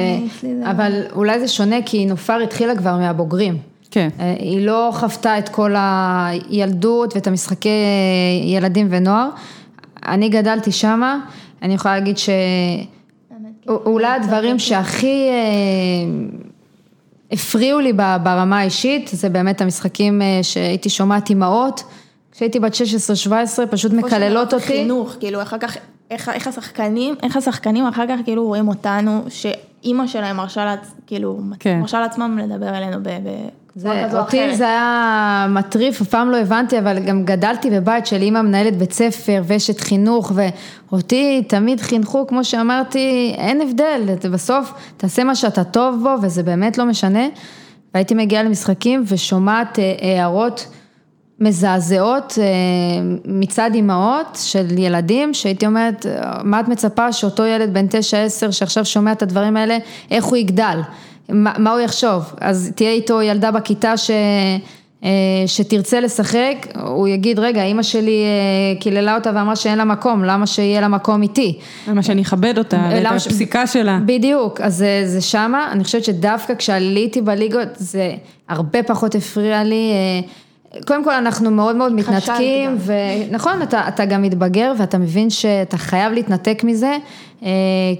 אבל אולי זה שונה כי נופר התחילה כבר מהבוגרים. כן. היא לא חוותה את כל הילדות ואת המשחקי ילדים ונוער. אני גדלתי שמה. אני יכולה להגיד שאולי הדברים שהכי אה, הפריעו לי ברמה האישית, זה באמת המשחקים אה, שהייתי שומעת אימהות, כשהייתי בת 16-17 פשוט מקללות אותי. חינוך, כאילו אחר כך, איך, איך השחקנים, איך השחקנים אחר כך כאילו רואים אותנו, שאימא שלהם מרשה לעצ... כאילו, כן. מרשה לעצמם לדבר אלינו ב... ב... זה, אותי זה היה מטריף, אף פעם לא הבנתי, אבל גם גדלתי בבית של אימא מנהלת בית ספר ואשת חינוך, ואותי תמיד חינכו, כמו שאמרתי, אין הבדל, בסוף תעשה מה שאתה טוב בו, וזה באמת לא משנה. והייתי מגיעה למשחקים ושומעת אה, הערות מזעזעות אה, מצד אימהות של ילדים, שהייתי אומרת, מה את מצפה שאותו ילד בן 9-10 שעכשיו שומע את הדברים האלה, איך הוא יגדל? מה, מה הוא יחשוב? אז תהיה איתו ילדה בכיתה ש... אה, שתרצה לשחק, הוא יגיד, רגע, אימא שלי אה, קיללה אותה ואמרה שאין לה מקום, למה שיהיה לה מקום איתי? למה שאני אכבד אותה, ואת הפסיקה שלה. בדיוק, אז זה, זה שמה, אני חושבת שדווקא כשעליתי בליגות, זה הרבה פחות הפריע לי. קודם כל אנחנו מאוד מאוד מתנתקים, ונכון, אתה, אתה גם מתבגר ואתה מבין שאתה חייב להתנתק מזה, אה,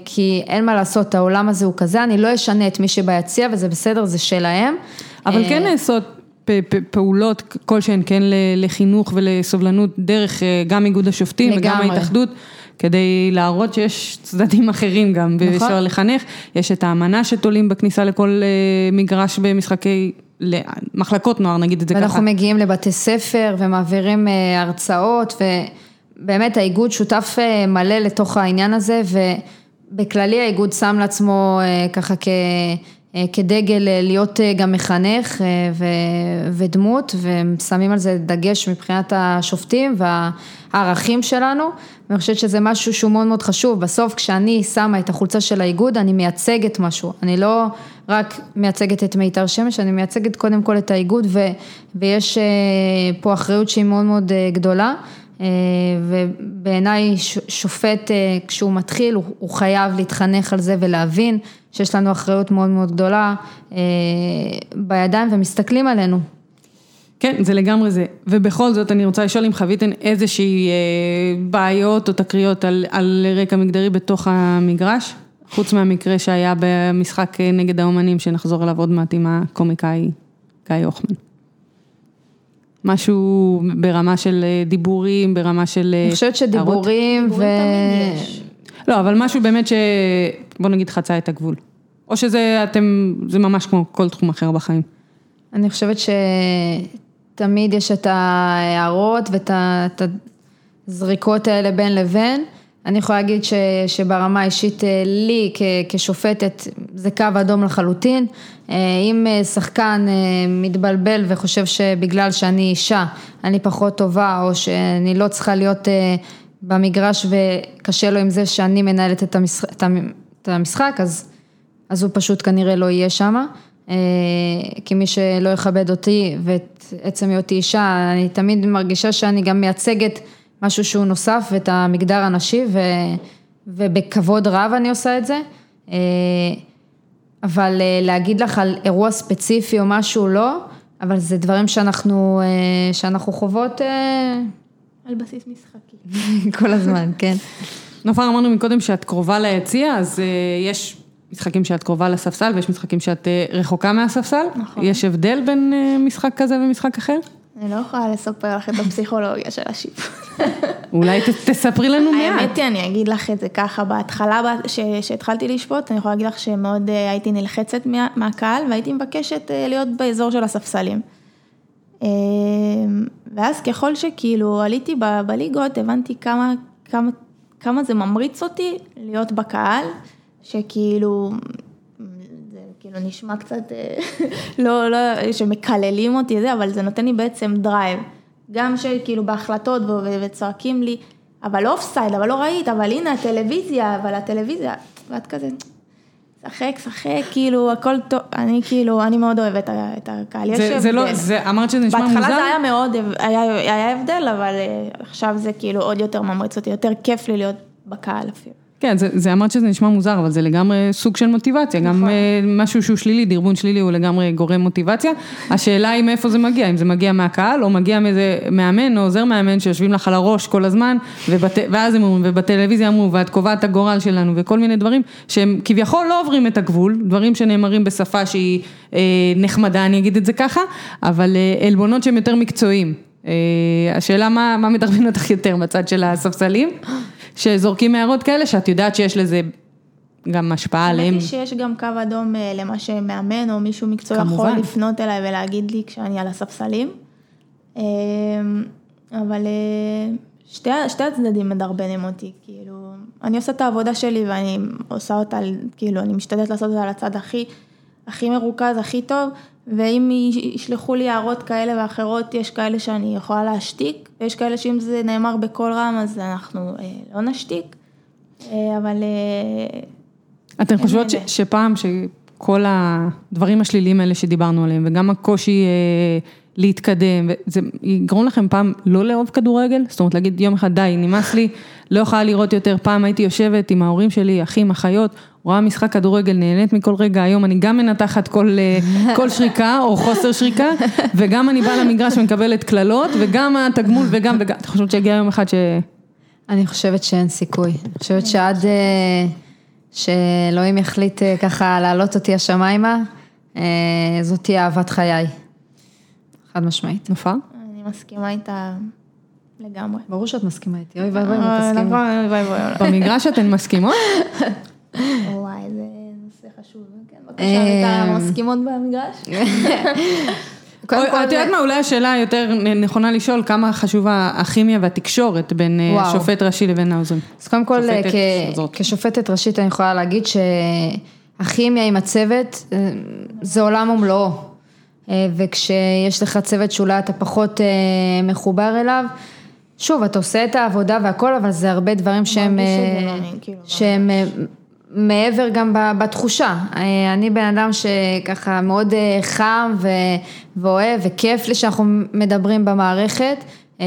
כי אין מה לעשות, העולם הזה הוא כזה, אני לא אשנה את מי שביציע וזה בסדר, זה שלהם. אבל אה, כן נעשות פעולות כלשהן, כן לחינוך ולסובלנות דרך אה, גם איגוד השופטים וגם ההתאחדות. כדי להראות שיש צדדים אחרים גם, נכון. ואפשר לחנך, יש את האמנה שתולים בכניסה לכל מגרש במשחקי למחלקות נוער, נגיד את זה ואנחנו ככה. ואנחנו מגיעים לבתי ספר ומעבירים אה, הרצאות, ובאמת האיגוד שותף אה, מלא לתוך העניין הזה, ובכללי האיגוד שם לעצמו אה, ככה כ... כדגל להיות גם מחנך ודמות, והם שמים על זה דגש מבחינת השופטים והערכים שלנו, ואני חושבת שזה משהו שהוא מאוד מאוד חשוב, בסוף כשאני שמה את החולצה של האיגוד, אני מייצגת משהו, אני לא רק מייצגת את מיתר שמש, אני מייצגת קודם כל את האיגוד, ו, ויש פה אחריות שהיא מאוד מאוד גדולה. ובעיניי שופט כשהוא מתחיל הוא, הוא חייב להתחנך על זה ולהבין שיש לנו אחריות מאוד מאוד גדולה אה, בידיים ומסתכלים עלינו. כן, זה לגמרי זה. ובכל זאת, אני רוצה לשאול אם חוויתן איזושהי אה, בעיות או תקריות על, על רקע מגדרי בתוך המגרש, חוץ מהמקרה שהיה במשחק אה, נגד האומנים, שנחזור אליו עוד מעט עם הקומיקאי גיא הוחמן. משהו ברמה של דיבורים, ברמה של... אני חושבת שדיבורים ו... לא, אבל משהו באמת ש... בוא נגיד חצה את הגבול. או שזה אתם, זה ממש כמו כל תחום אחר בחיים. אני חושבת שתמיד יש את ההערות ואת הזריקות האלה בין לבין. אני יכולה להגיד ש, שברמה האישית אה, לי כ, כשופטת זה קו אדום לחלוטין. אה, אם אה, שחקן מתבלבל וחושב שבגלל שאני אישה אני פחות טובה או שאני לא צריכה להיות במגרש וקשה לו עם זה שאני מנהלת את המשחק, את המשחק אז, אז הוא פשוט כנראה לא יהיה שם. כי מי שלא יכבד אותי ואת עצם היותי אישה, אני תמיד מרגישה שאני גם מייצגת משהו שהוא נוסף ואת המגדר הנשי ו, ובכבוד רב אני עושה את זה. אה, אבל אה, להגיד לך על אירוע ספציפי או משהו לא, אבל זה דברים שאנחנו, אה, שאנחנו חוות. על בסיס משחקי. כל הזמן, כן. נופר אמרנו מקודם שאת קרובה ליציע, אז יש משחקים שאת קרובה לספסל ויש משחקים שאת רחוקה מהספסל. נכון. יש הבדל בין משחק כזה ומשחק אחר? אני לא יכולה לספר לך את הפסיכולוגיה של השיפוט. אולי תספרי לנו מעט. האמת היא, אני אגיד לך את זה ככה, בהתחלה שהתחלתי לשפוט, אני יכולה להגיד לך שמאוד אה, הייתי נלחצת מהקהל והייתי מבקשת אה, להיות באזור של הספסלים. אה, ואז ככל שכאילו עליתי בליגות, הבנתי כמה, כמה, כמה זה ממריץ אותי להיות בקהל, שכאילו כאילו נשמע קצת, אה, לא, לא, שמקללים אותי זה, אבל זה נותן לי בעצם drive. גם שכאילו בהחלטות וצועקים לי, אבל offside, אבל לא ראית, אבל הנה הטלוויזיה, אבל הטלוויזיה, ואת כזה, שחק, שחק, כאילו הכל טוב, אני כאילו, אני מאוד אוהבת את הקהל, יש הבדל. זה לא, זה, אמרת שזה נשמע מוזר? בהתחלה זה היה מאוד, היה, היה הבדל, אבל אה, עכשיו זה כאילו עוד יותר ממריץ אותי, יותר כיף לי להיות בקהל אפילו. כן, זה, זה אמרת שזה נשמע מוזר, אבל זה לגמרי סוג של מוטיבציה, נכון. גם אה, משהו שהוא שלילי, דרבון שלילי הוא לגמרי גורם מוטיבציה. השאלה היא מאיפה זה מגיע, אם זה מגיע מהקהל, או מגיע מאיזה מאמן או עוזר מאמן שיושבים לך על הראש כל הזמן, ובת, ואז הם אומרים, ובטלוויזיה אמרו, ואת קובעת את הגורל שלנו, וכל מיני דברים שהם כביכול לא עוברים את הגבול, דברים שנאמרים בשפה שהיא אה, נחמדה, אני אגיד את זה ככה, אבל אה, עלבונות שהם יותר מקצועיים. אה, השאלה מה, מה מדרבן אותך יותר, בצד של הספסלים? שזורקים הערות כאלה, שאת יודעת שיש לזה גם השפעה עליהם. האמת היא שיש גם קו אדום אה, למה שמאמן או מישהו מקצועי יכול לפנות אליי ולהגיד לי כשאני על הספסלים. אה, אבל אה, שתי, שתי הצדדים מדרבנים אותי, כאילו, אני עושה את העבודה שלי ואני עושה אותה, כאילו, אני משתדלת לעשות אותה על הצד הכי, הכי מרוכז, הכי טוב, ואם ישלחו לי הערות כאלה ואחרות, יש כאלה שאני יכולה להשתיק, ויש כאלה שאם זה נאמר בקול רם, אז אנחנו אה, לא נשתיק, אה, אבל... אה, אתן חושבות ש, שפעם שכל הדברים השליליים האלה שדיברנו עליהם, וגם הקושי להתקדם, זה יגרום לכם פעם לא לאהוב כדורגל? זאת אומרת להגיד יום אחד די, נמאס לי, לא יכולה לראות יותר, פעם הייתי יושבת עם ההורים שלי, אחים, אחיות, רואה משחק כדורגל, נהנית מכל רגע, היום אני גם מנתחת כל, אה, כל שריקה או חוסר שריקה, וגם אני באה למגרש ומקבלת קללות, וגם התגמול וגם וגם, את חושבת שיגיע יום אחד ש... אני חושבת שאין סיכוי, אני חושבת שעד אה, שאלוהים יחליט אה, ככה להעלות אותי השמיימה, זאת תהיה אהבת חיי. חד משמעית. נופר? אני מסכימה איתה לגמרי. ברור שאת מסכימה איתי, אוי ואבוי אם את תסכימי. נכון, אוי ואבוי. במגרש אתן מסכימות? וואי, זה נושא חשוב. כן, בבקשה, את מסכימות במגרש? את יודעת מה, אולי השאלה היותר נכונה לשאול, כמה חשובה הכימיה והתקשורת בין אה, שופט ראשי לבין העוזרים. אז קודם כל, כשופטת ראשית אני יכולה להגיד הכימיה עם הצוות, אה, זה עולם ומלואו. אה, וכשיש לך צוות שאולי אתה פחות אה, מחובר אליו, שוב, אתה עושה את העבודה והכל, אבל זה הרבה דברים שהם, אה, כאילו, שהם אה, מעבר גם בתחושה. אה, אני בן אדם שככה מאוד אה, חם ו- ואוהב וכיף לי שאנחנו מדברים במערכת, אה,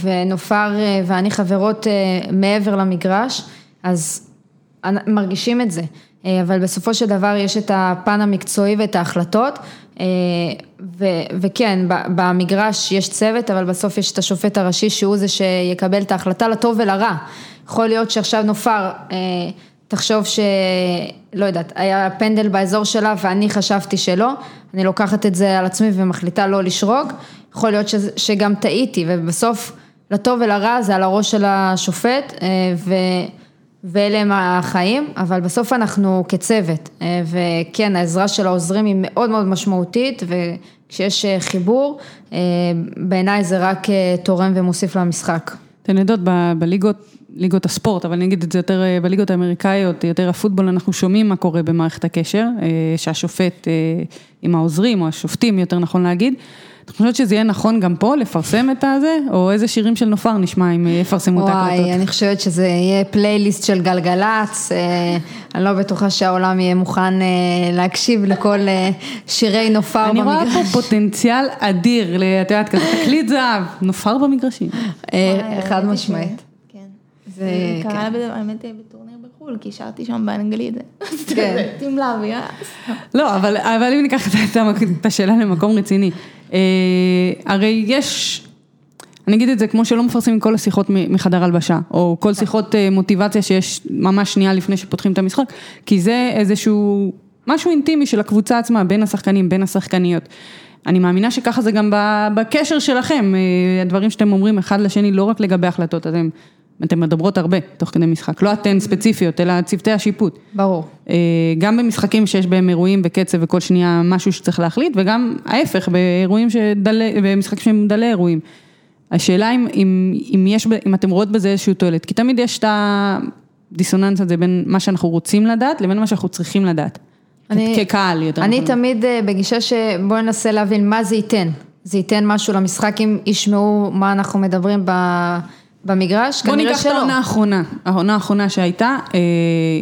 ונופר ואני חברות מעבר למגרש, אז מרגישים את זה. אבל בסופו של דבר יש את הפן המקצועי ואת ההחלטות, ו- וכן, במגרש יש צוות, אבל בסוף יש את השופט הראשי שהוא זה שיקבל את ההחלטה לטוב ולרע. יכול להיות שעכשיו נופר, תחשוב ש... לא יודעת, היה פנדל באזור שלה ואני חשבתי שלא, אני לוקחת את זה על עצמי ומחליטה לא לשרוק, יכול להיות שזה, שגם טעיתי, ובסוף, לטוב ולרע זה על הראש של השופט, אה, ו... ואלה הם החיים, אבל בסוף אנחנו כצוות, אה, וכן, העזרה של העוזרים היא מאוד מאוד משמעותית, וכשיש אה, חיבור, בעיניי זה רק תורם ומוסיף למשחק. אתן יודעות, בליגות, ליגות הספורט, אבל אני אגיד את זה יותר אה, בליגות האמריקאיות, יותר הפוטבול, אנחנו שומעים מה קורה במערכת הקשר, אה, שהשופט אה, עם העוזרים, או השופטים, יותר נכון להגיד. את חושבת שזה יהיה נכון גם פה, לפרסם את הזה, או איזה שירים של נופר נשמע אם יפרסמו את ההקלטות? וואי, אני חושבת שזה יהיה פלייליסט של גלגלצ, אני לא בטוחה שהעולם יהיה מוכן להקשיב לכל שירי נופר אני רואה במגרש. פה פוטנציאל אדיר, את יודעת, כזה תקליט זהב, נופר במגרשים. חד משמעית. כן. זה- זה כן. קרה לי, האמת, בטורניר בחו"ל, כי שרתי שם באנגלית. כן. תמלא ויאס. לא, אבל, אבל אם ניקח את, השאלה למקום רציני, אה, הרי יש, אני אגיד את זה כמו שלא מפרסמים כל השיחות מחדר הלבשה, או כל שיחות אה, מוטיבציה שיש ממש שנייה לפני שפותחים את המשחק, כי זה איזשהו, משהו אינטימי של הקבוצה עצמה, בין השחקנים, בין השחקניות. אני מאמינה שככה זה גם ב- בקשר שלכם, אה, הדברים שאתם אומרים אחד לשני, לא רק לגבי החלטות, אתם, אתם מדברות הרבה תוך כדי משחק, לא אתן ספציפיות, אלא צוותי השיפוט. ברור. אה, גם במשחקים שיש בהם אירועים וקצב וכל שנייה משהו שצריך להחליט, וגם ההפך, באירועים שדלי, במשחקים שהם דלי אירועים. השאלה אם, אם, אם יש, אם אתם רואות בזה איזשהו תועלת, כי תמיד יש את הדיסוננס הזה בין מה שאנחנו רוצים לדעת לבין מה שאנחנו צריכים לדעת. אני- כקהל יותר אני נכון. תמיד אה, בגישה שבואו ננסה להבין מה זה ייתן. זה ייתן משהו למשחק אם ישמעו מה אנחנו מדברים ב- במגרש? בוא כנראה ניקח את שלא. העונה האחרונה, העונה האחרונה שהייתה, אה,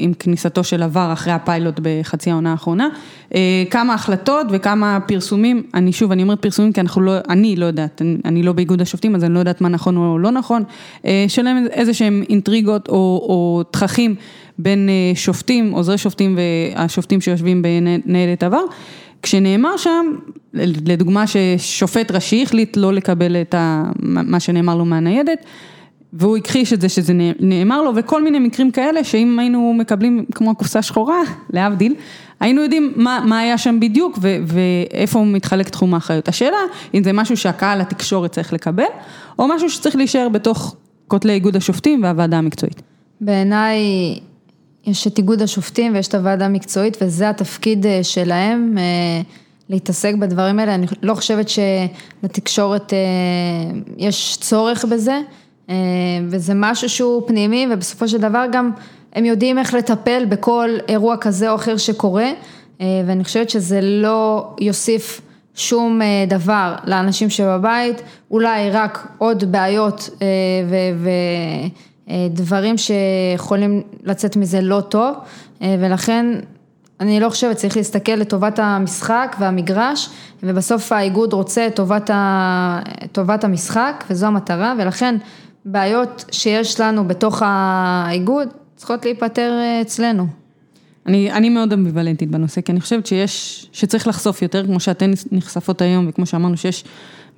עם כניסתו של עבר אחרי הפיילוט בחצי העונה האחרונה, אה, כמה החלטות וכמה פרסומים, אני שוב, אני אומרת פרסומים כי אנחנו לא, אני לא יודעת, אני, אני לא באיגוד השופטים אז אני לא יודעת מה נכון או לא נכון, אה, שלהם איזה שהם אינטריגות או, או תככים בין אה, שופטים, עוזרי שופטים והשופטים שיושבים בניידת עבר. כשנאמר שם, לדוגמה ששופט ראשי החליט לא לקבל את ה, מה שנאמר לו מהניידת, והוא הכחיש את זה שזה נאמר לו, וכל מיני מקרים כאלה, שאם היינו מקבלים כמו קופסה שחורה, להבדיל, היינו יודעים מה, מה היה שם בדיוק ו, ואיפה הוא מתחלק תחום האחריות. השאלה, אם זה משהו שהקהל התקשורת צריך לקבל, או משהו שצריך להישאר בתוך כותלי איגוד השופטים והוועדה המקצועית. בעיניי יש את איגוד השופטים ויש את הוועדה המקצועית וזה התפקיד אה, שלהם אה, להתעסק בדברים האלה. אני לא חושבת שלתקשורת אה, יש צורך בזה וזה משהו שהוא פנימי ובסופו של דבר גם הם יודעים איך לטפל בכל אירוע כזה או אחר שקורה אה, ואני חושבת שזה לא יוסיף שום אה, דבר לאנשים שבבית, אולי רק עוד בעיות אה, ו... ו דברים שיכולים לצאת מזה לא טוב, ולכן אני לא חושבת, צריך להסתכל לטובת המשחק והמגרש, ובסוף האיגוד רוצה טובת. טובת המשחק, וזו המטרה, ולכן בעיות שיש לנו בתוך האיגוד צריכות להיפתר אצלנו. אני, אני מאוד אמביוולנטית בנושא, כי אני חושבת שיש, שצריך לחשוף יותר, כמו שאתן נחשפות היום, וכמו שאמרנו שיש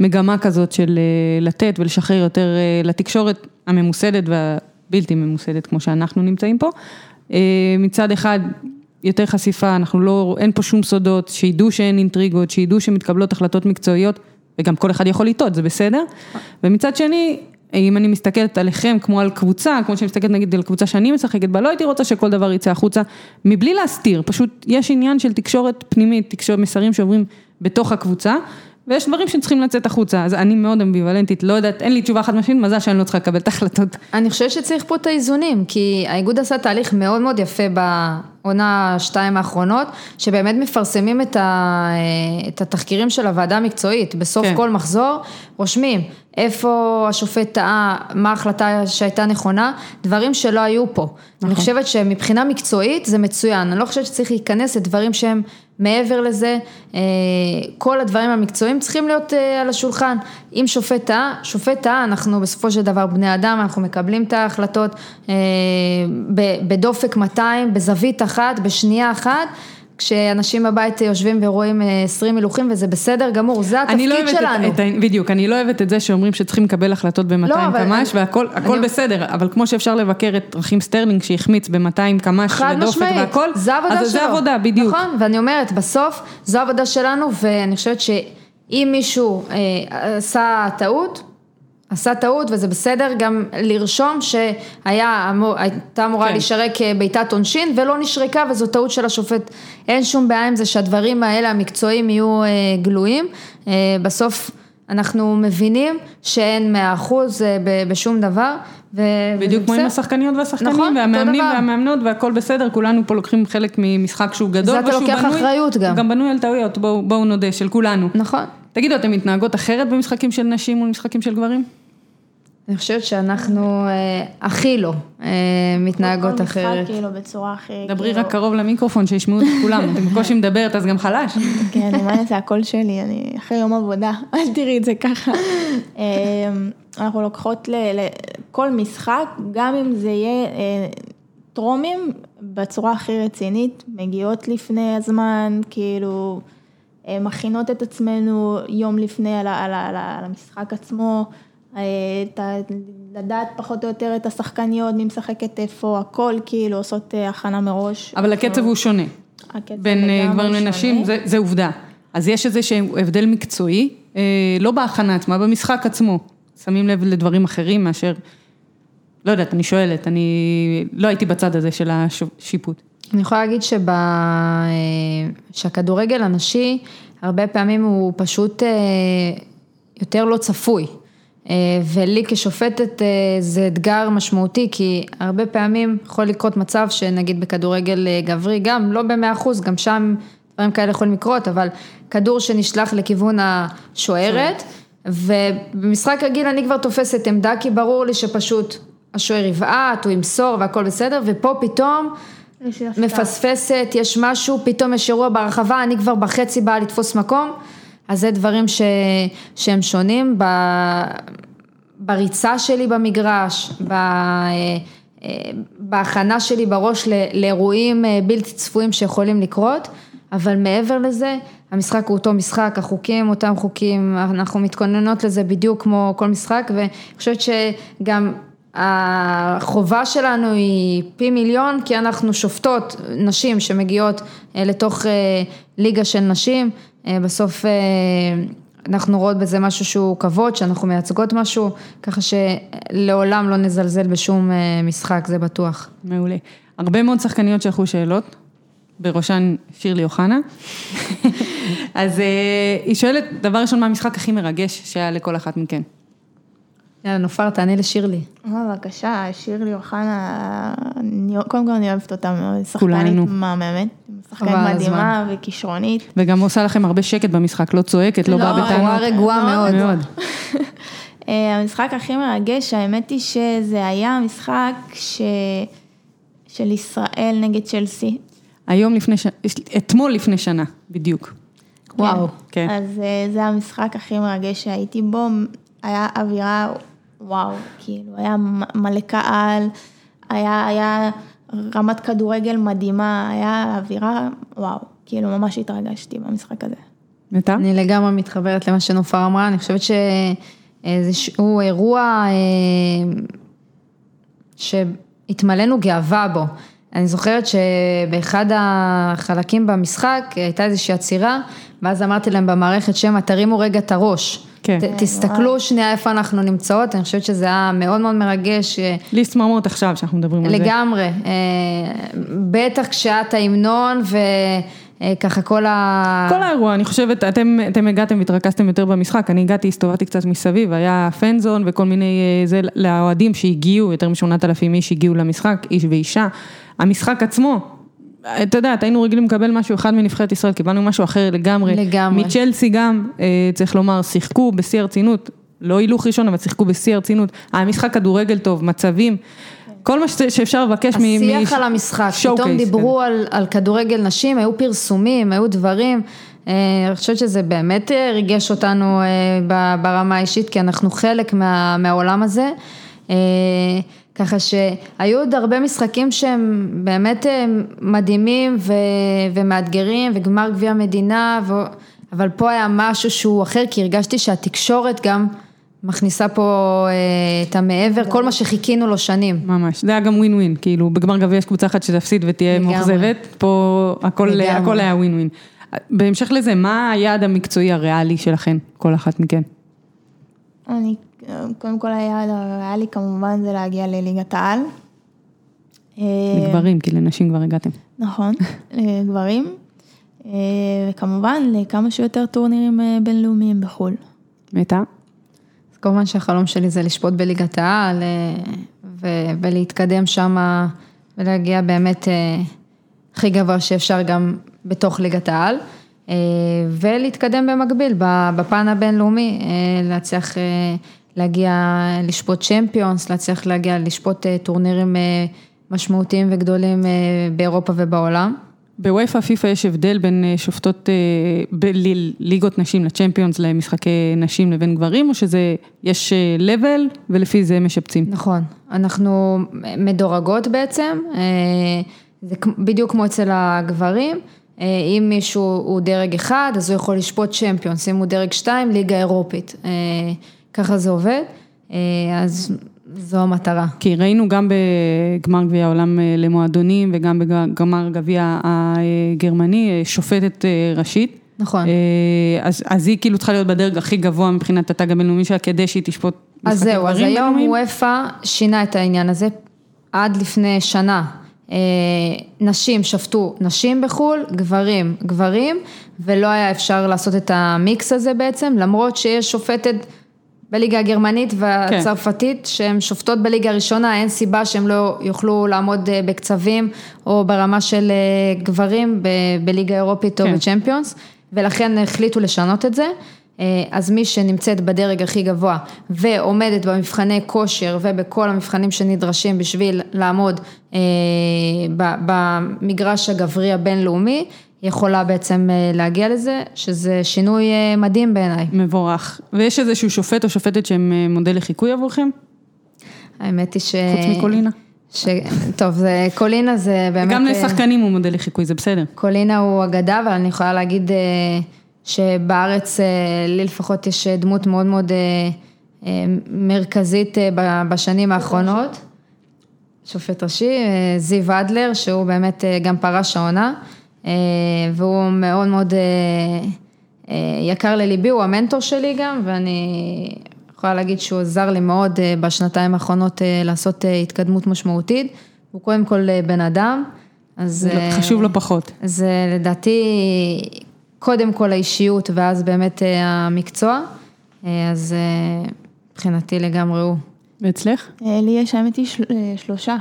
מגמה כזאת של לתת ולשחרר יותר לתקשורת הממוסדת והבלתי ממוסדת, כמו שאנחנו נמצאים פה. מצד אחד, יותר חשיפה, אנחנו לא, אין פה שום סודות, שידעו שאין אינטריגות, שידעו שמתקבלות החלטות מקצועיות, וגם כל אחד יכול לטעות, זה בסדר. ומצד שני, אם אני מסתכלת עליכם כמו על קבוצה, כמו שאני מסתכלת נגיד על קבוצה שאני משחקת בה, לא הייתי רוצה שכל דבר יצא החוצה, מבלי להסתיר, פשוט יש עניין של תקשורת פנימית, תקשורת מסרים שעוברים בתוך הקבוצה, ויש דברים שצריכים לצאת החוצה, אז אני מאוד אמביוולנטית, לא יודעת, אין לי תשובה חד משמעית, מזל שאני לא צריכה לקבל את ההחלטות. אני חושבת שצריך פה את האיזונים, כי האיגוד עשה תהליך מאוד מאוד יפה עונה שתיים האחרונות, שבאמת מפרסמים את, ה, את התחקירים של הוועדה המקצועית, בסוף כן. כל מחזור, רושמים איפה השופט טעה, מה ההחלטה שהייתה נכונה, דברים שלא היו פה. נכון. אני חושבת שמבחינה מקצועית זה מצוין, אני לא חושבת שצריך להיכנס לדברים שהם מעבר לזה, אה, כל הדברים המקצועיים צריכים להיות אה, על השולחן. אם שופט טעה, שופט טעה, אנחנו בסופו של דבר בני אדם, אנחנו מקבלים את ההחלטות אה, בדופק 200, בזווית אחת, בשנייה אחת. כשאנשים בבית יושבים ורואים 20 הילוכים וזה בסדר גמור, זה התפקיד לא שלנו. את, את, בדיוק, אני לא אוהבת את זה שאומרים שצריכים לקבל החלטות ב-200 לא, קמ"ש והכל אני... בסדר, אבל כמו שאפשר לבקר את רחים סטרלינג שהחמיץ ב-200 קמ"ש ודופק והכל, זה העבודה אז שלו. זה עבודה, בדיוק. נכון, ואני אומרת, בסוף זו העבודה שלנו ואני חושבת שאם מישהו אה, עשה טעות, עשה טעות וזה בסדר גם לרשום שהייתה אמורה כן. להישרק בעיטת עונשין ולא נשרקה וזו טעות של השופט. אין שום בעיה עם זה שהדברים האלה המקצועיים יהיו אה, גלויים. אה, בסוף אנחנו מבינים שאין מאה אחוז אה, בשום דבר. ו... בדיוק כמו עם השחקניות והשחקנים, נכון, והמאמנים והמאמנות והכל בסדר, כולנו פה לוקחים חלק ממשחק שהוא גדול. זה אתה לוקח בנוי, אחריות גם. גם בנוי על טעויות, בואו בוא נודה, של כולנו. נכון. תגידו, אתן מתנהגות אחרת במשחקים של נשים מול משחקים של גברים? אני חושבת שאנחנו אה, הכי לא אה, מתנהגות אחרת. כל משחק כאילו בצורה הכי... דברי רק קרוב למיקרופון, שישמעו את כולם, אתם בקושי מדברת אז גם חלש. כן, מה אני אעשה, הקול שלי, אני אחרי יום עבודה, אל תראי את זה ככה. אנחנו לוקחות לכל משחק, גם אם זה יהיה טרומים, בצורה הכי רצינית, מגיעות לפני הזמן, כאילו, מכינות את עצמנו יום לפני על המשחק עצמו. לדעת פחות או יותר את השחקניות, מי משחקת איפה, הכל כאילו עושות הכנה מראש. אבל הקצב הוא שונה. בין גברים לנשים, זה, זה עובדה. אז יש איזה שהוא הבדל מקצועי, לא בהכנה עצמה, במשחק עצמו. שמים לב לדברים אחרים מאשר, לא יודעת, אני שואלת, אני לא הייתי בצד הזה של השיפוט. אני יכולה להגיד שבה, שהכדורגל הנשי, הרבה פעמים הוא פשוט יותר לא צפוי. ולי כשופטת זה אתגר משמעותי, כי הרבה פעמים יכול לקרות מצב שנגיד בכדורגל גברי, גם לא במאה אחוז, גם שם דברים כאלה יכולים לקרות, אבל כדור שנשלח לכיוון השוערת, ובמשחק רגיל אני כבר תופסת עמדה, כי ברור לי שפשוט השוער יבעט, הוא ימסור והכל בסדר, ופה פתאום מפספסת, יש משהו, פתאום יש אירוע ברחבה, אני כבר בחצי באה לתפוס מקום. אז זה דברים ש, שהם שונים. ב, בריצה שלי במגרש, ב, בהכנה שלי בראש לאירועים בלתי צפויים שיכולים לקרות, אבל מעבר לזה, המשחק הוא אותו משחק, החוקים אותם חוקים, אנחנו מתכוננות לזה בדיוק כמו כל משחק, ואני חושבת שגם החובה שלנו היא פי מיליון, כי אנחנו שופטות נשים שמגיעות לתוך ליגה של נשים, בסוף אנחנו רואות בזה משהו שהוא כבוד, שאנחנו מייצגות משהו, ככה שלעולם לא נזלזל בשום משחק, זה בטוח. מעולה. הרבה מאוד שחקניות שלחו שאלות, בראשן שירלי אוחנה. אז היא שואלת, דבר ראשון, מה המשחק הכי מרגש שהיה לכל אחת מכן? יאללה, נופר, תעני לשירלי. בבקשה, שירלי אוחנה, קודם כל אני אוהבת אותה מאוד, שחקנית מהממת, שחקנית מדהימה וכישרונית. וגם עושה לכם הרבה שקט במשחק, לא צועקת, לא באה בטענות. לא, רגועה מאוד. המשחק הכי מרגש, האמת היא שזה היה משחק של ישראל נגד צ'לסי. היום לפני, אתמול לפני שנה, בדיוק. וואו. כן. אז זה המשחק הכי מרגש שהייתי בו. היה אווירה, וואו, כאילו, היה מלא קהל, היה, היה רמת כדורגל מדהימה, היה אווירה, וואו, כאילו, ממש התרגשתי במשחק הזה. נטע? אני לגמרי מתחברת למה שנופר אמרה, אני חושבת שהוא אירוע שהתמלאנו גאווה בו. אני זוכרת שבאחד החלקים במשחק הייתה איזושהי עצירה, ואז אמרתי להם במערכת שמא תרימו רגע את הראש. כן. תסתכלו שנייה איפה אנחנו נמצאות, אני חושבת שזה היה מאוד מאוד מרגש. לי צמרמורת עכשיו שאנחנו מדברים על זה. לגמרי, בטח כשאת ההמנון וככה כל ה... כל האירוע, אני חושבת, אתם, אתם הגעתם והתרכזתם יותר במשחק, אני הגעתי, הסתובבתי קצת מסביב, היה פנזון וכל מיני, זה לאוהדים שהגיעו, יותר משמונת אלפים איש הגיעו למשחק, איש ואישה. המשחק עצמו, אתה יודעת, היינו רגילים לקבל משהו אחד מנבחרת ישראל, קיבלנו משהו אחר לגמרי. לגמרי. מצ'לסי גם, אה, צריך לומר, שיחקו בשיא הרצינות, לא הילוך ראשון, אבל שיחקו בשיא הרצינות. היה משחק כדורגל טוב, מצבים, כל מה שאפשר לבקש מ... השיח על המשחק, פתאום דיברו כן. על, על כדורגל נשים, היו פרסומים, היו דברים. אה, אני חושבת שזה באמת אה, ריגש אותנו ברמה האישית, כי אנחנו חלק מה, מהעולם הזה. ככה שהיו עוד הרבה משחקים שהם באמת אה, מדהימים ו, ומאתגרים, וגמר גביע המדינה, ו, אבל פה היה משהו שהוא אחר, כי הרגשתי שהתקשורת גם מכניסה פה אה, את המעבר, כל מה שחיכינו לו שנים. ממש, זה היה גם ווין ווין, כאילו בגמר גביע יש קבוצה אחת שתפסיד ותהיה. מאוכזבת, פה הכל, לגמרי. הכל היה ווין ווין. בהמשך לזה, מה היעד המקצועי הריאלי שלכן, כל אחת מכן? אני, קודם כל היעד הריאלי כמובן זה להגיע לליגת העל. אה, לגברים, כי לנשים כבר הגעתם. נכון, לגברים. אה, וכמובן לכמה שיותר טורנירים אה, בינלאומיים בחו"ל. מתה? אז כמובן שהחלום שלי זה לשפוט בליגת העל ו- ולהתקדם שם ולהגיע באמת הכי גבוה שאפשר גם בתוך ליגת העל ולהתקדם במקביל בפן הבינלאומי, להצליח להגיע לשפוט צ'מפיונס, להצליח להגיע לשפוט אה, טורנירים אה, משמעותיים וגדולים אה, באירופה ובעולם. בוופא פיפא יש הבדל בין שופטות בליגות נשים לצ'מפיונס למשחקי נשים לבין גברים, או שזה, יש לבל ולפי זה משפצים? נכון, אנחנו מדורגות בעצם, זה בדיוק כמו אצל הגברים, אם מישהו הוא דרג אחד, אז הוא יכול לשפוט צ'מפיונס, אם הוא דרג שתיים, ליגה אירופית, ככה זה עובד, אה, אז זו המטרה. כי ראינו גם בגמר גביע העולם אה, למועדונים וגם בגמר גביע הגרמני, אה, שופטת ראשית. נכון. אז, אז היא כאילו צריכה להיות בדרג הכי גבוה מבחינת התג הבינלאומי שלה, כדי שהיא תשפוט אז משחקי זהו, אז גברים היום? וופא שינה את העניין הזה, עד לפני שנה. נשים שפטו נשים בחו"ל, גברים גברים, ולא היה אפשר לעשות את המיקס הזה בעצם, למרות שיש שופטת בליגה הגרמנית והצרפתית, שהן שופטות בליגה הראשונה, אין סיבה שהן לא יוכלו לעמוד אה, בקצבים או ברמה של אה, גברים ב- בליגה האירופית או כן. בצ'מפיונס, ולכן החליטו לשנות את זה. אה, אז מי שנמצאת בדרג הכי גבוה ועומדת במבחני כושר ובכל המבחנים שנדרשים בשביל לעמוד במגרש הגברי הבינלאומי, יכולה בעצם אה, להגיע לזה, שזה שינוי אה, מדהים בעיניי. מבורך. ויש איזשהו שופט או שופטת שהם אה, מודל לחיקוי עבורכם? האמת היא ש... חוץ מקולינה? ש... טוב, זה, קולינה זה באמת... גם לשחקנים הוא מודל לחיקוי, זה בסדר. קולינה הוא אגדה, אבל אני יכולה להגיד שבארץ, לי לפחות יש דמות מאוד מאוד מרכזית בשנים האחרונות. שופט ראשי, זיו אדלר, שהוא באמת גם פרש העונה, והוא מאוד מאוד אה, אה, יקר לליבי, הוא המנטור שלי גם, ואני יכולה להגיד שהוא עזר לי מאוד אה, בשנתיים האחרונות אה, לעשות אה, התקדמות משמעותית. הוא קודם כל אה, בן אדם, אז... לא- אה, חשוב לא פחות. זה לדעתי קודם כל האישיות ואז באמת אה, המקצוע, אה, אז אה, מבחינתי לגמרי הוא. ואצלך? אה, לי יש האמת היא של- אה, שלושה.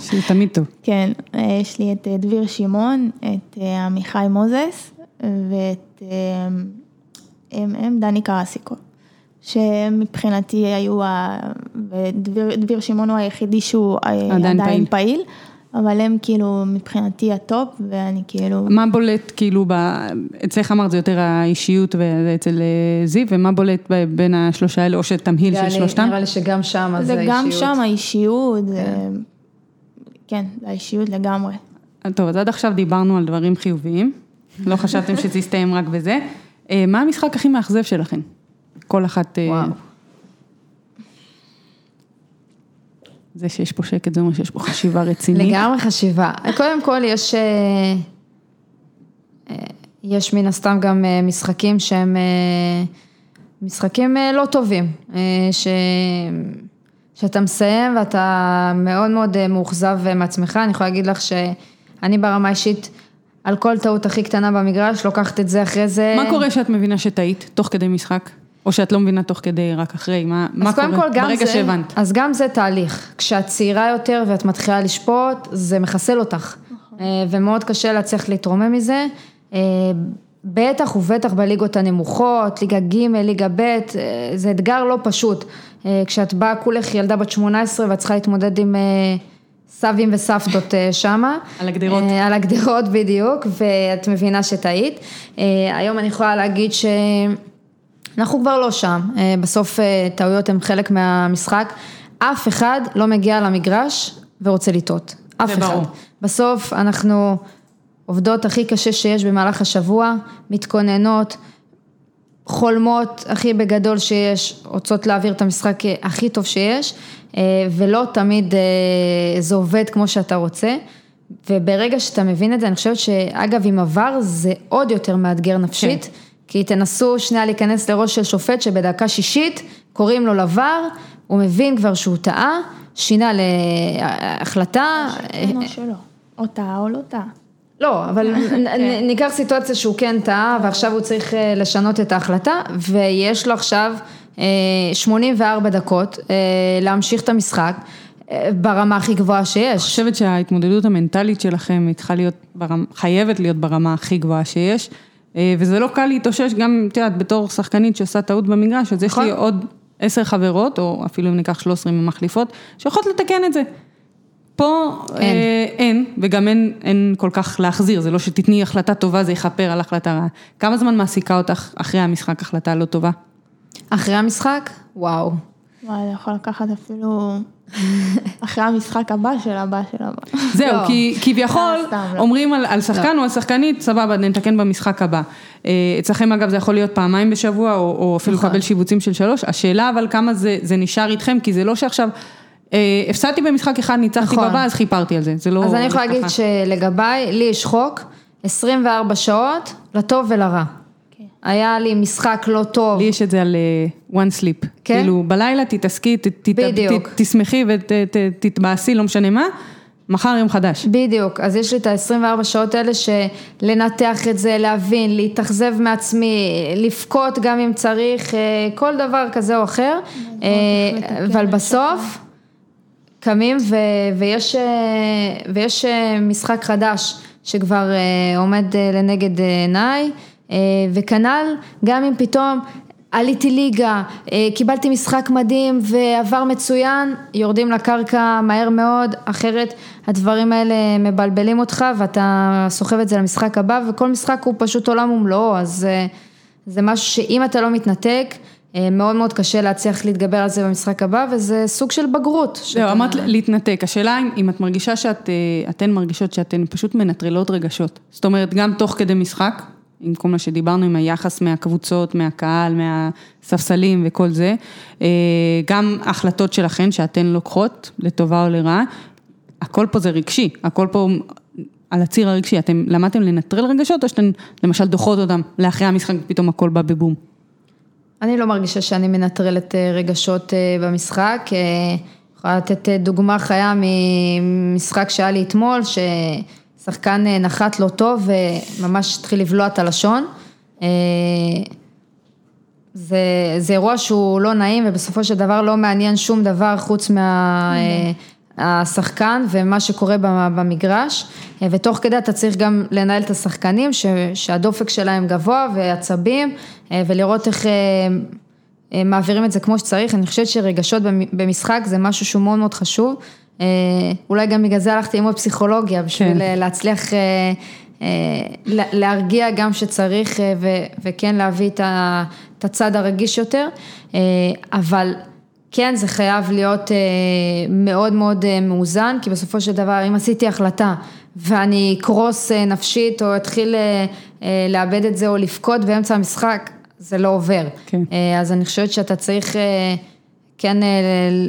שזה תמיד טוב. כן, אה, יש לי את דביר שמעון, את עמיחי מוזס ואת הם, הם דני קרסיקו, שמבחינתי היו, ה- דביר שמעון הוא היחידי שהוא עדיין עדיין, פעיל. פעיל, אבל הם כאילו מבחינתי הטופ, ואני כאילו, מה בולט כאילו, ב... אצלך אמרת זה יותר האישיות ואצל אה, זיו, ומה בולט ב- בין השלושה האלה, או שתמהיל של שלושתם? נראה לי שגם שם זה זה גם האישיות. שם האישיות, זה- כן, זה האישיות לגמרי. טוב, אז עד עכשיו דיברנו על דברים חיוביים, לא חשבתם שזה יסתיים רק בזה. אה, מה המשחק הכי מאכזב שלכם? כל אחת... אה, וואו. זה שיש פה שקט זה אומר שיש פה חשיבה רצינית. לגמרי חשיבה. קודם כל יש, אה, אה, יש מן הסתם גם אה, משחקים שהם משחקים לא טובים, ש... שאתה מסיים ואתה מאוד מאוד מאוכזב מעצמך, אני יכולה להגיד לך שאני ברמה אישית, על כל טעות הכי קטנה במגרש, לוקחת את זה אחרי זה. מה קורה שאת מבינה שטעית תוך כדי משחק? או שאת לא מבינה תוך כדי, רק אחרי? מה, מה קורה? כל ברגע זה, שהבנת. אז גם זה תהליך. כשאת צעירה יותר ואת מתחילה לשפוט, זה מחסל אותך. נכון. ומאוד קשה להצליח להתרומם מזה. בטח ובטח בליגות הנמוכות, ליגה ג', ליגה ב', זה אתגר לא פשוט. כשאת באה כולך ילדה בת 18 ואת צריכה להתמודד עם סבים וסבתות שמה. על הגדרות. על הגדרות בדיוק, ואת מבינה שטעית. היום אני יכולה להגיד שאנחנו כבר לא שם, בסוף טעויות הן חלק מהמשחק. אף אחד לא מגיע למגרש ורוצה לטעות, אף אחד. ברור. בסוף אנחנו עובדות הכי קשה שיש במהלך השבוע, מתכוננות, חולמות הכי בגדול שיש, רוצות להעביר את המשחק הכי טוב שיש, ולא תמיד זה עובד כמו שאתה רוצה. וברגע שאתה מבין את זה, אני חושבת שאגב עם עבר זה עוד יותר מאתגר נפשית, כן. כי תנסו שנייה להיכנס לראש של שופט שבדקה שישית קוראים לו לבר, הוא מבין כבר שהוא טעה, שינה להחלטה. או שלא, או טעה או לא טעה. לא, אבל כן. ניקח סיטואציה שהוא כן טעה ועכשיו הוא צריך לשנות את ההחלטה ויש לו עכשיו 84 דקות להמשיך את המשחק. ברמה הכי גבוהה שיש. אני חושבת שההתמודדות המנטלית שלכם להיות, חייבת להיות ברמה הכי גבוהה שיש, וזה לא קל להתאושש גם, את יודעת, בתור שחקנית שעושה טעות במגרש, אז יש לי נכון. עוד עשר חברות, או אפילו אם ניקח שלוש עשרה מחליפות, שיכולות לתקן את זה. פה אין, אה, אין וגם אין, אין כל כך להחזיר, זה לא שתתני החלטה טובה, זה יכפר על החלטה רעה. כמה זמן מעסיקה אותך אחרי המשחק החלטה לא טובה? אחרי המשחק? וואו. וואי, זה יכול לקחת אפילו אחרי המשחק הבא של הבא של הבא. זהו, לא. כי כביכול לא. אומרים על, על שחקן לא. או על שחקנית, סבבה, נתקן במשחק הבא. אה, אצלכם אגב זה יכול להיות פעמיים בשבוע, או, או אפילו נכון. לקבל שיבוצים של שלוש, השאלה אבל כמה זה, זה נשאר איתכם, כי זה לא שעכשיו... אה, הפסדתי במשחק אחד, ניצחתי נכון. בבא, אז חיפרתי על זה, זה לא... אז אני יכולה להגיד שלגביי, לי יש חוק, 24 שעות, לטוב ולרע. היה לי משחק לא טוב. לי יש את זה על uh, one sleep. כן? כאילו, בלילה תתעסקי, ת, ת, בדיוק. ת, תשמחי ותתבאסי, לא משנה מה. מחר יום חדש. בדיוק, אז יש לי את ה-24 שעות האלה שלנתח את זה, להבין, להתאכזב מעצמי, לבכות גם אם צריך, אה, כל דבר כזה או אחר, אה, אבל בסוף קמים ו- ויש, ויש משחק חדש שכבר עומד לנגד עיניי. אה, וכנ"ל, גם אם פתאום עליתי ליגה, אה, קיבלתי משחק מדהים ועבר מצוין, יורדים לקרקע מהר מאוד, אחרת הדברים האלה מבלבלים אותך ואתה סוחב את זה למשחק הבא וכל משחק הוא פשוט עולם ומלואו, אז אה, זה משהו שאם אתה לא מתנתק, מאוד מאוד קשה להצליח להתגבר על זה במשחק הבא וזה סוג של בגרות. זהו, אמרת להתנתק, השאלה אם את מרגישה שאתן מרגישות שאתן פשוט מנטרלות רגשות, זאת אומרת גם תוך כדי משחק, עם כל מה שדיברנו, עם היחס מהקבוצות, מהקהל, מהספסלים וכל זה. אה, גם החלטות שלכן שאתן לוקחות, לטובה או לרעה, הכל פה זה רגשי, הכל פה על הציר הרגשי. אתם למדתם לנטרל רגשות או שאתן למשל דוחות אותם לאחרי המשחק ופתאום הכל בא בבום? אני לא מרגישה שאני מנטרלת אה, רגשות אה, במשחק. יכולה לתת דוגמה חיה ממשחק שהיה לי אתמול, ש... שחקן אה, נחת לא טוב וממש התחיל לבלוע את הלשון. אה, זה, זה אירוע שהוא לא נעים ובסופו של דבר לא מעניין שום דבר חוץ מהשחקן אה, ומה שקורה במגרש. ותוך כדי אתה צריך גם לנהל את השחקנים ש, שהדופק שלהם גבוה ועצבים ולראות איך מעבירים את זה כמו שצריך, אני חושבת שרגשות במשחק זה משהו שהוא מאוד מאוד חשוב. אה, אולי גם בגלל זה הלכתי ללמוד פסיכולוגיה, בשביל כן. אה, להצליח אה, להרגיע גם שצריך וכן להביא את הצד הרגיש יותר, אבל כן זה חייב להיות מאוד מאוד מאוזן, כי בסופו של דבר אם עשיתי החלטה ואני אקרוס נפשית או אתחיל לאבד את זה או לבכות באמצע המשחק, זה לא עובר. כן. אז אני חושבת שאתה צריך... כן אה,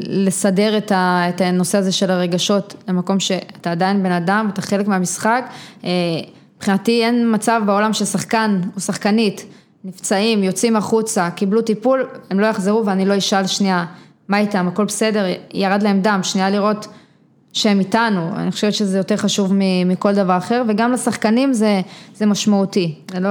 לסדר את הנושא הזה של הרגשות למקום שאתה עדיין בן אדם, אתה חלק מהמשחק. אה, מבחינתי אין מצב בעולם ששחקן או שחקנית נפצעים, יוצאים החוצה, קיבלו טיפול, הם לא יחזרו ואני לא אשאל שנייה מה איתם, הכל בסדר, ירד להם דם, שנייה לראות שהם איתנו, אני חושבת שזה יותר חשוב מכל דבר אחר, וגם לשחקנים זה, זה משמעותי, זה לא...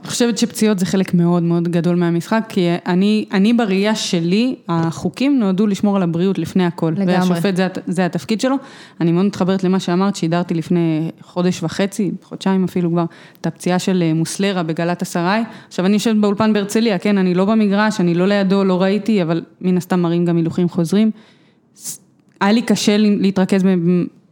אני חושבת שפציעות זה חלק מאוד מאוד גדול מהמשחק, כי אני, אני בראייה שלי, החוקים נועדו לשמור על הבריאות לפני הכל. לגמרי. והשופט זה, זה התפקיד שלו. אני מאוד מתחברת למה שאמרת, שידרתי לפני חודש וחצי, חודשיים אפילו כבר, את הפציעה של אה, מוסלרה בגלת אסריי. עכשיו אני יושבת באולפן בהרצליה, כן, אני לא במגרש, אני לא לידו, לא ראיתי, אבל מן הסתם מראים גם הילוכים חוזרים. היה לי קשה להתרכז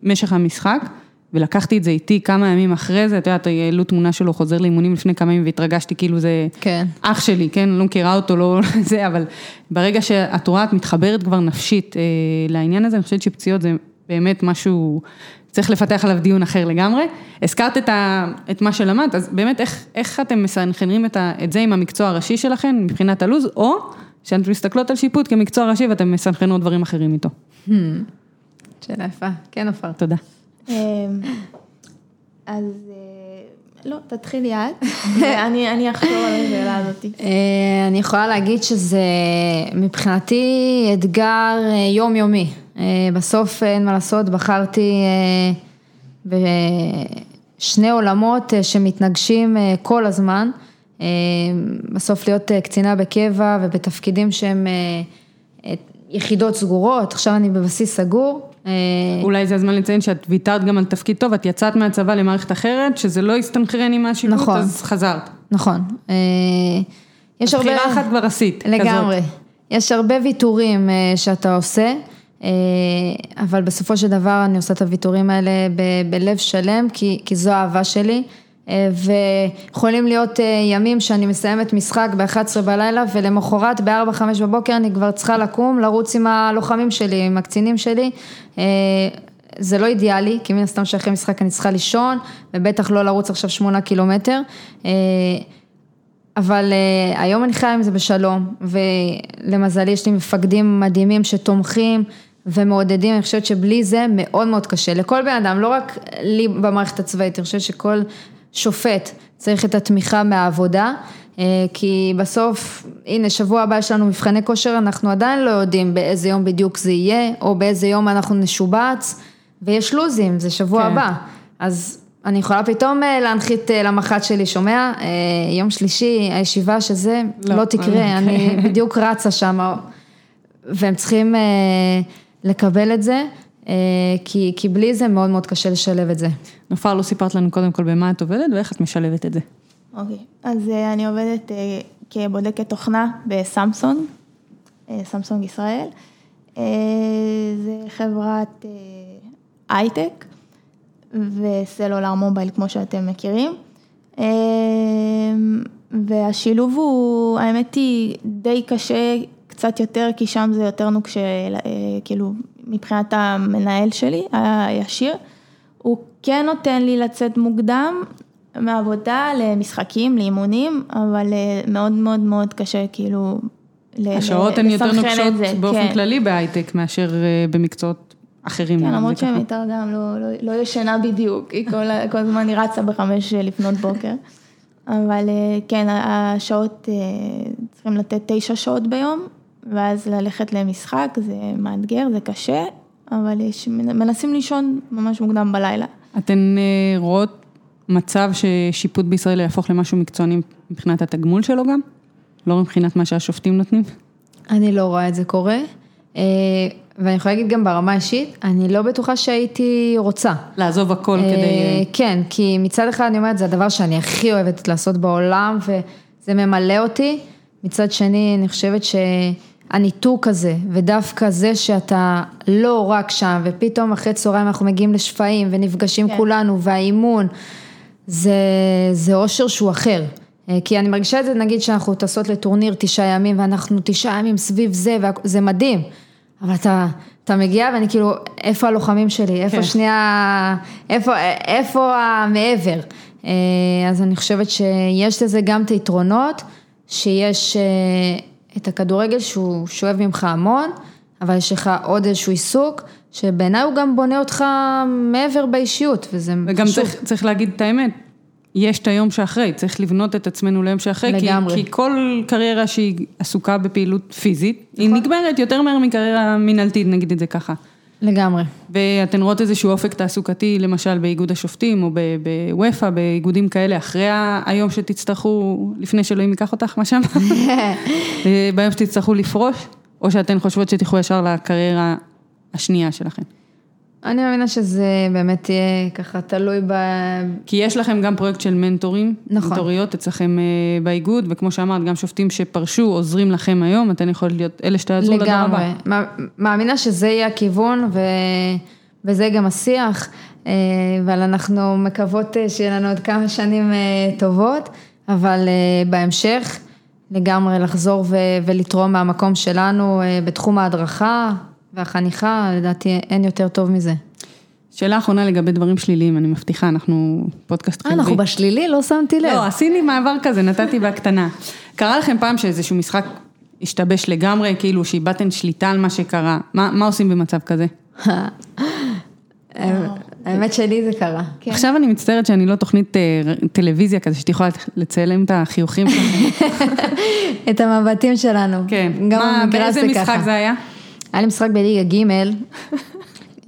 במשך המשחק, ולקחתי את זה איתי כמה ימים אחרי זה, את יודעת, העלו תמונה שלו חוזר לאימונים לפני כמה ימים והתרגשתי כאילו זה כן. אח שלי, כן, לא מכירה אותו, לא זה, אבל ברגע שאת רואה, את מתחברת כבר נפשית אה, לעניין הזה, אני חושבת שפציעות זה באמת משהו, צריך לפתח עליו דיון אחר לגמרי. הזכרת את, ה, את מה שלמדת, אז באמת איך, איך אתם מסנכרנים את, ה, את זה עם המקצוע הראשי שלכם מבחינת הלו"ז, או שאתם מסתכלות על שיפוט כמקצוע ראשי ואתם מסנכרנות דברים אחרים איתו. שאלה יפה, כן עופר. תודה. אמ, אז אה, לא, תתחילי את, אני אני אחזור על השאלה הזאת. אה, אני יכולה להגיד שזה מבחינתי אתגר אה, יומיומי. בסוף אין מה לעשות, בחרתי בשני עולמות שמתנגשים כל הזמן. בסוף להיות קצינה בקבע ובתפקידים שהם יחידות סגורות, עכשיו אני בבסיס סגור. אולי זה הזמן לציין שאת ויתרת גם על תפקיד טוב, את יצאת מהצבא למערכת אחרת, שזה לא הסתנכרן עם השיפוט, נכון. אז חזרת. נכון. יש הרבה... בחירה אחת כבר עשית, לגמרי. כזאת. יש הרבה ויתורים שאתה עושה, אבל בסופו של דבר אני עושה את הוויתורים האלה ב- בלב שלם, כי, כי זו האהבה שלי. ויכולים להיות ימים שאני מסיימת משחק ב-11 בלילה ולמחרת ב-4-5 בבוקר אני כבר צריכה לקום, לרוץ עם הלוחמים שלי, עם הקצינים שלי. זה לא אידיאלי, כי מן הסתם שאחרי משחק אני צריכה לישון, ובטח לא לרוץ עכשיו 8 קילומטר. אבל היום אני חיה עם זה בשלום, ולמזלי יש לי מפקדים מדהימים שתומכים ומעודדים, אני חושבת שבלי זה מאוד מאוד קשה, לכל בן אדם, לא רק לי במערכת הצבאית, אני חושבת שכל שופט צריך את התמיכה מהעבודה, כי בסוף, הנה שבוע הבא יש לנו מבחני כושר, אנחנו עדיין לא יודעים באיזה יום בדיוק זה יהיה, או באיזה יום אנחנו נשובץ, ויש לוזים, זה שבוע כן. הבא, אז אני יכולה פתאום להנחית למח"ט שלי, שומע, יום שלישי, הישיבה שזה, לא, לא אוקיי. תקרה, אני בדיוק רצה שם, והם צריכים לקבל את זה. כי, כי בלי זה מאוד מאוד קשה לשלב את זה. נופר, לא סיפרת לנו קודם כל במה את עובדת ואיך את משלבת את זה. אוקיי, אז אה, אני עובדת אה, כבודקת תוכנה בסמסונג, אה, סמסונג ישראל. אה, זה חברת אה, הייטק וסלולר מובייל כמו שאתם מכירים. אה, והשילוב הוא, האמת היא, די קשה קצת יותר, כי שם זה יותר נוקשה, אה, כאילו, מבחינת המנהל שלי, הישיר. הוא כן נותן לי לצאת מוקדם מעבודה למשחקים, לאימונים, אבל אה, מאוד מאוד מאוד קשה, כאילו, ל- השעות הן יותר לסנכרן את נוקשות זה, באופן כן. כללי בהייטק מאשר אה, במקצועות אחרים. כן, למרות זה ככה. שמיתר גם לא, לא, לא ישנה בדיוק, היא כל, כל הזמן היא רצה בחמש לפנות בוקר. אבל כן, השעות, צריכים לתת תשע שעות ביום, ואז ללכת למשחק, זה מאתגר, זה קשה, אבל יש, מנסים לישון ממש מוקדם בלילה. אתן אה, רואות מצב ששיפוט בישראל יהפוך למשהו מקצועני מבחינת התגמול שלו גם? לא מבחינת מה שהשופטים נותנים? אני לא רואה את זה קורה, אה, ואני יכולה להגיד גם ברמה האישית, אני לא בטוחה שהייתי רוצה. לעזוב הכל אה, כדי... כן, כי מצד אחד אני אומרת, זה הדבר שאני הכי אוהבת לעשות בעולם, וזה ממלא אותי. מצד שני, אני חושבת שהניתוק הזה, ודווקא זה שאתה לא רק שם, ופתאום אחרי צהריים אנחנו מגיעים לשפיים, ונפגשים כן. כולנו, והאימון, זה, זה אושר שהוא אחר. אה, כי אני מרגישה את זה, נגיד שאנחנו טסות לטורניר תשעה ימים, ואנחנו תשעה ימים סביב זה, וזה מדהים. אבל אתה, אתה מגיע ואני כאילו, איפה הלוחמים שלי? איפה כן. שנייה, איפה, איפה המעבר? אה, אז אני חושבת שיש לזה גם את היתרונות, שיש אה, את הכדורגל שהוא שואב ממך המון, אבל יש לך עוד איזשהו עיסוק, שבעיניי הוא גם בונה אותך מעבר באישיות, וזה וגם חשוב. צריך, צריך להגיד את האמת, יש את היום שאחרי, צריך לבנות את עצמנו ליום שאחרי, לגמרי. כי, כי כל קריירה שהיא עסוקה בפעילות פיזית, היא נכון. נגמרת יותר מהר מקריירה מינהלתית, נגיד את זה ככה. לגמרי. ואתן רואות איזשהו אופק תעסוקתי, למשל באיגוד השופטים או בוופא, באיגודים כאלה, אחרי היום שתצטרכו, לפני שאלוהים ייקח אותך, מה שם? ביום שתצטרכו לפרוש, או שאתן חושבות שתלכו ישר לקריירה השנייה שלכם? אני מאמינה שזה באמת יהיה ככה תלוי ב... כי יש לכם גם פרויקט של מנטורים, נכון. מנטוריות אצלכם אה, באיגוד, וכמו שאמרת, גם שופטים שפרשו עוזרים לכם היום, אתן יכולות להיות אלה שתעזרו לדור הבא. לגמרי. מא- מאמינה שזה יהיה הכיוון ו... וזה גם השיח, אה, אבל אנחנו מקוות אה, שיהיה לנו עוד כמה שנים טובות, אבל בהמשך לגמרי לחזור ו... ולתרום מהמקום שלנו בתחום ההדרכה והחניכה, לדעתי אין יותר טוב מזה. שאלה אחרונה לגבי דברים שליליים, אני מבטיחה, אנחנו פודקאסט אה, חיובי. אנחנו בשלילי? לא שמתי לב. לא, עשיתי מעבר כזה, נתתי בהקטנה. קרה לכם פעם שאיזשהו משחק השתבש לגמרי, כאילו שאיבדתן שליטה על מה שקרה, מה, מה עושים במצב כזה? האמת שלי זה קרה. כן. עכשיו אני מצטערת שאני לא תוכנית אה, טלוויזיה כזה, שאת יכולה לצלם את החיוכים שלכם. את המבטים שלנו. כן. גם מה, במגרש באיזה זה משחק ככה. זה היה? היה לי משחק בליגה ג',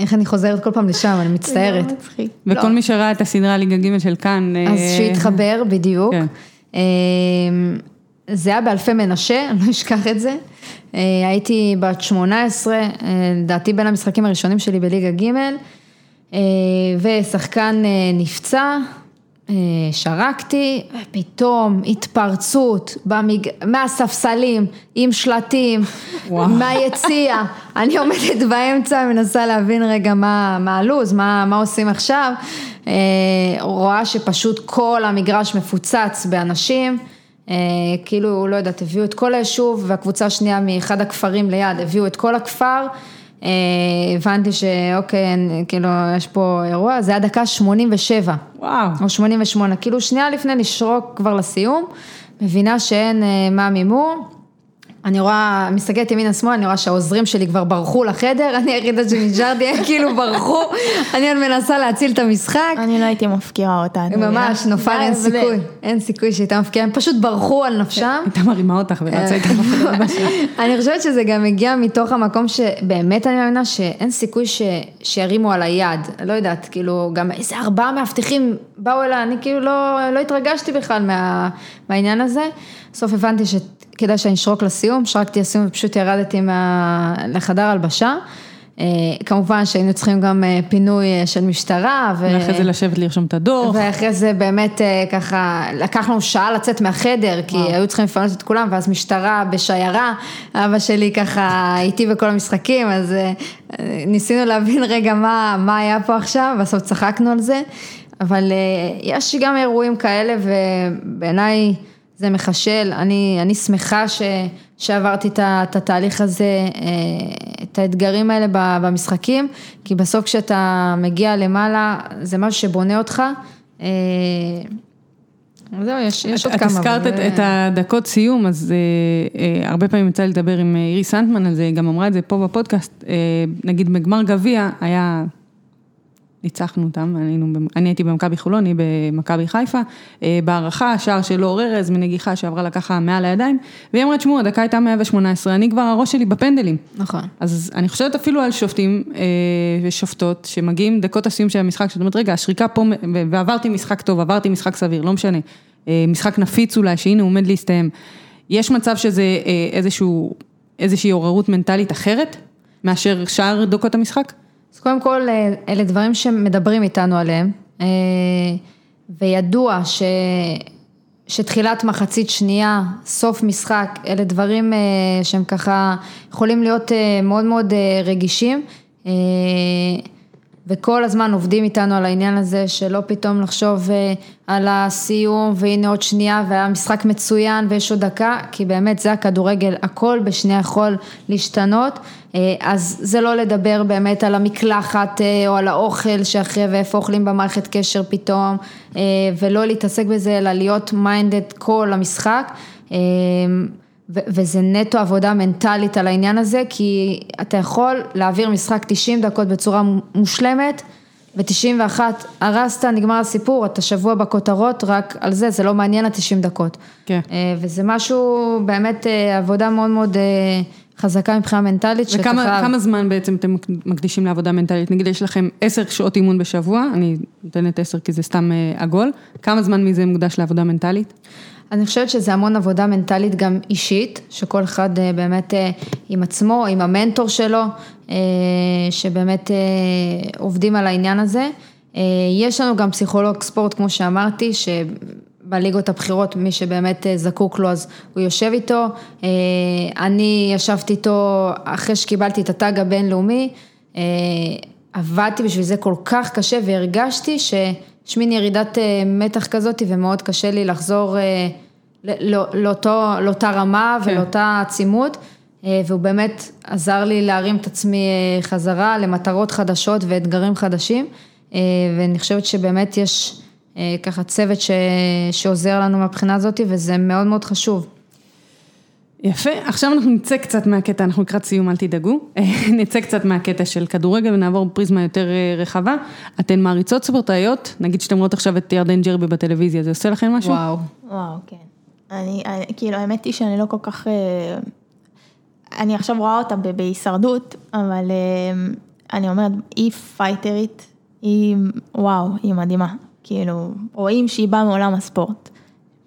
איך אני חוזרת כל פעם לשם, אני מצטערת. לא. וכל מי שראה את הסדרה ליגה ג' של כאן. אז אה, שיתחבר בדיוק. כן. אמ, זה היה באלפי מנשה, אני לא אשכח את זה. אה, הייתי בת 18, אה, לדעתי בין המשחקים הראשונים שלי בליגה ג', ושחקן נפצע, שרקתי, ופתאום התפרצות במג... מהספסלים, עם שלטים, וואו. מהיציע. אני עומדת באמצע, מנסה להבין רגע מה, מה הלו"ז, מה, מה עושים עכשיו. אה, רואה שפשוט כל המגרש מפוצץ באנשים. אה, כאילו, לא יודעת, הביאו את כל היישוב, והקבוצה השנייה מאחד הכפרים ליד, הביאו את כל הכפר. אה, הבנתי שאוקיי, כאילו, יש פה אירוע, זה היה דקה 87. וואו. או 88, כאילו שנייה לפני לשרוק כבר לסיום, מבינה שאין אה, מה מימור. אני רואה, מסתכלת ימינה שמאלה, אני רואה שהעוזרים שלי כבר ברחו לחדר, אני היחידה שנשארתי, הם כאילו ברחו, אני עוד מנסה להציל את המשחק. אני לא הייתי מפקירה אותה. ממש, נופל, אין. סיכוי, אין סיכוי שהייתה מפקיעה, הם פשוט ברחו על נפשם. הייתה מרימה אותך ורצה איתך הבא שלה. אני חושבת שזה גם הגיע מתוך המקום שבאמת אני מאמינה שאין סיכוי. שירימו על היד, לא יודעת, כאילו גם איזה ארבעה מאבטחים באו אליי, אני כאילו לא, לא התרגשתי בכלל מה... מהעניין הזה. בסוף הבנתי שכדאי שאני אשרוק לסיום, שרקתי לסיום ופשוט ירדתי מה... לחדר הלבשה. אה, כמובן שהיינו צריכים גם אה, פינוי אה, של משטרה. ו... ואחרי זה לשבת לרשום את הדוח. ואחרי זה באמת ככה, לקח לנו שעה לצאת מהחדר, כי היו צריכים לפנות את כולם, ואז משטרה בשיירה, אבא שלי ככה איתי בכל המשחקים, אז ניסינו להבין רגע מה, מה היה פה עכשיו, בסוף צחקנו על זה, אבל יש גם אירועים כאלה, ובעיניי זה מחשל, אני, אני שמחה ש, שעברתי את, את התהליך הזה, אה, את האתגרים האלה במשחקים, כי בסוף כשאתה מגיע למעלה, זה משהו שבונה אותך. אה, זהו, יש, יש את, עוד את כמה. הזכרת אבל, את, את הדקות סיום, אז אה, אה, הרבה פעמים יצא לי לדבר עם אה, איריס סנטמן על זה, היא גם אמרה את זה פה בפודקאסט, אה, נגיד בגמר גביע היה, ניצחנו אותם, היינו, אני הייתי במכבי חולון, היא במכבי חיפה, אה, בהערכה, שער של אור ארז מנגיחה שעברה לה ככה מעל הידיים, והיא אמרה, תשמעו, הדקה הייתה 118, אני כבר הראש שלי בפנדלים. נכון. אז אני חושבת אפילו על שופטים אה, ושופטות שמגיעים דקות הסיום של המשחק, שאת אומרת, רגע, השריקה פה, ועברתי משחק טוב, עברתי משחק סביר, לא משנה. אה, משחק נפיץ אולי, שהנה הוא עומד להסתיים. יש מצב שזה איזשהו, איזושהי עוררות מנטלית אחרת, מאשר שאר דקות המשחק? אז קודם כל, אה, אלה דברים שמדברים איתנו עליהם, אה, וידוע ש... שתחילת מחצית שנייה, סוף משחק, אלה דברים אה, שהם ככה יכולים להיות מאוד מאוד רגישים, וכל הזמן עובדים איתנו על העניין הזה, שלא פתאום לחשוב אה, על הסיום, והנה עוד שנייה, והיה משחק מצוין, ויש עוד דקה, כי באמת זה הכדורגל, הכל בשנייה יכול להשתנות, אה, אז זה לא לדבר באמת על המקלחת אה, או על האוכל שאחרי ואיפה אוכלים במערכת קשר פתאום, ולא להתעסק בזה, אלא להיות מיינדד כל המשחק. ו- וזה נטו עבודה מנטלית על העניין הזה, כי אתה יכול להעביר משחק 90 דקות בצורה מושלמת, ב-91 הרסת, נגמר הסיפור, אתה שבוע בכותרות רק על זה, זה לא מעניין ה-90 דקות. כן. אה, וזה משהו, באמת אה, עבודה מאוד מאוד אה, חזקה מבחינה מנטלית. וכמה כמה זמן בעצם אתם מקדישים לעבודה מנטלית? נגיד יש לכם עשר שעות אימון בשבוע, אני נותנת עשר כי זה סתם עגול, כמה זמן מזה מוקדש לעבודה מנטלית? אני חושבת שזה המון עבודה מנטלית גם אישית, שכל אחד אה, באמת אה, עם עצמו, עם המנטור שלו, אה, שבאמת עובדים על העניין הזה. יש לנו גם פסיכולוג ספורט, כמו שאמרתי, שבליגות הבכירות, מי שבאמת זקוק לו, אז הוא יושב איתו. אני ישבתי איתו אחרי שקיבלתי את התג הבינלאומי. עבדתי בשביל זה כל כך קשה והרגשתי שיש מין ירידת אה, מתח כזאת ומאוד קשה לי לחזור אה, לא- לאותו, לאותה רמה כן. ולאותה עצימות. אה, והוא באמת עזר לי להרים את עצמי חזרה למטרות חדשות ואתגרים חדשים. ואני חושבת שבאמת יש ככה צוות ש, שעוזר לנו מהבחינה הזאת וזה מאוד מאוד חשוב. יפה, עכשיו אנחנו נצא קצת מהקטע, אנחנו לקראת סיום, אל תדאגו. נצא קצת מהקטע של כדורגל ונעבור בפריזמה יותר אה, רחבה. אתן מעריצות ספורטאיות, נגיד שאתן רואות עכשיו את ירדן ג'רבי בטלוויזיה, זה עושה לכם משהו? וואו. וואו, כן. אני, אני, כאילו, האמת היא שאני לא כל כך... אה, אני עכשיו רואה אותה בהישרדות, אבל אה, אני אומרת, היא פייטרית, היא, וואו, היא מדהימה. כאילו, רואים שהיא באה מעולם הספורט.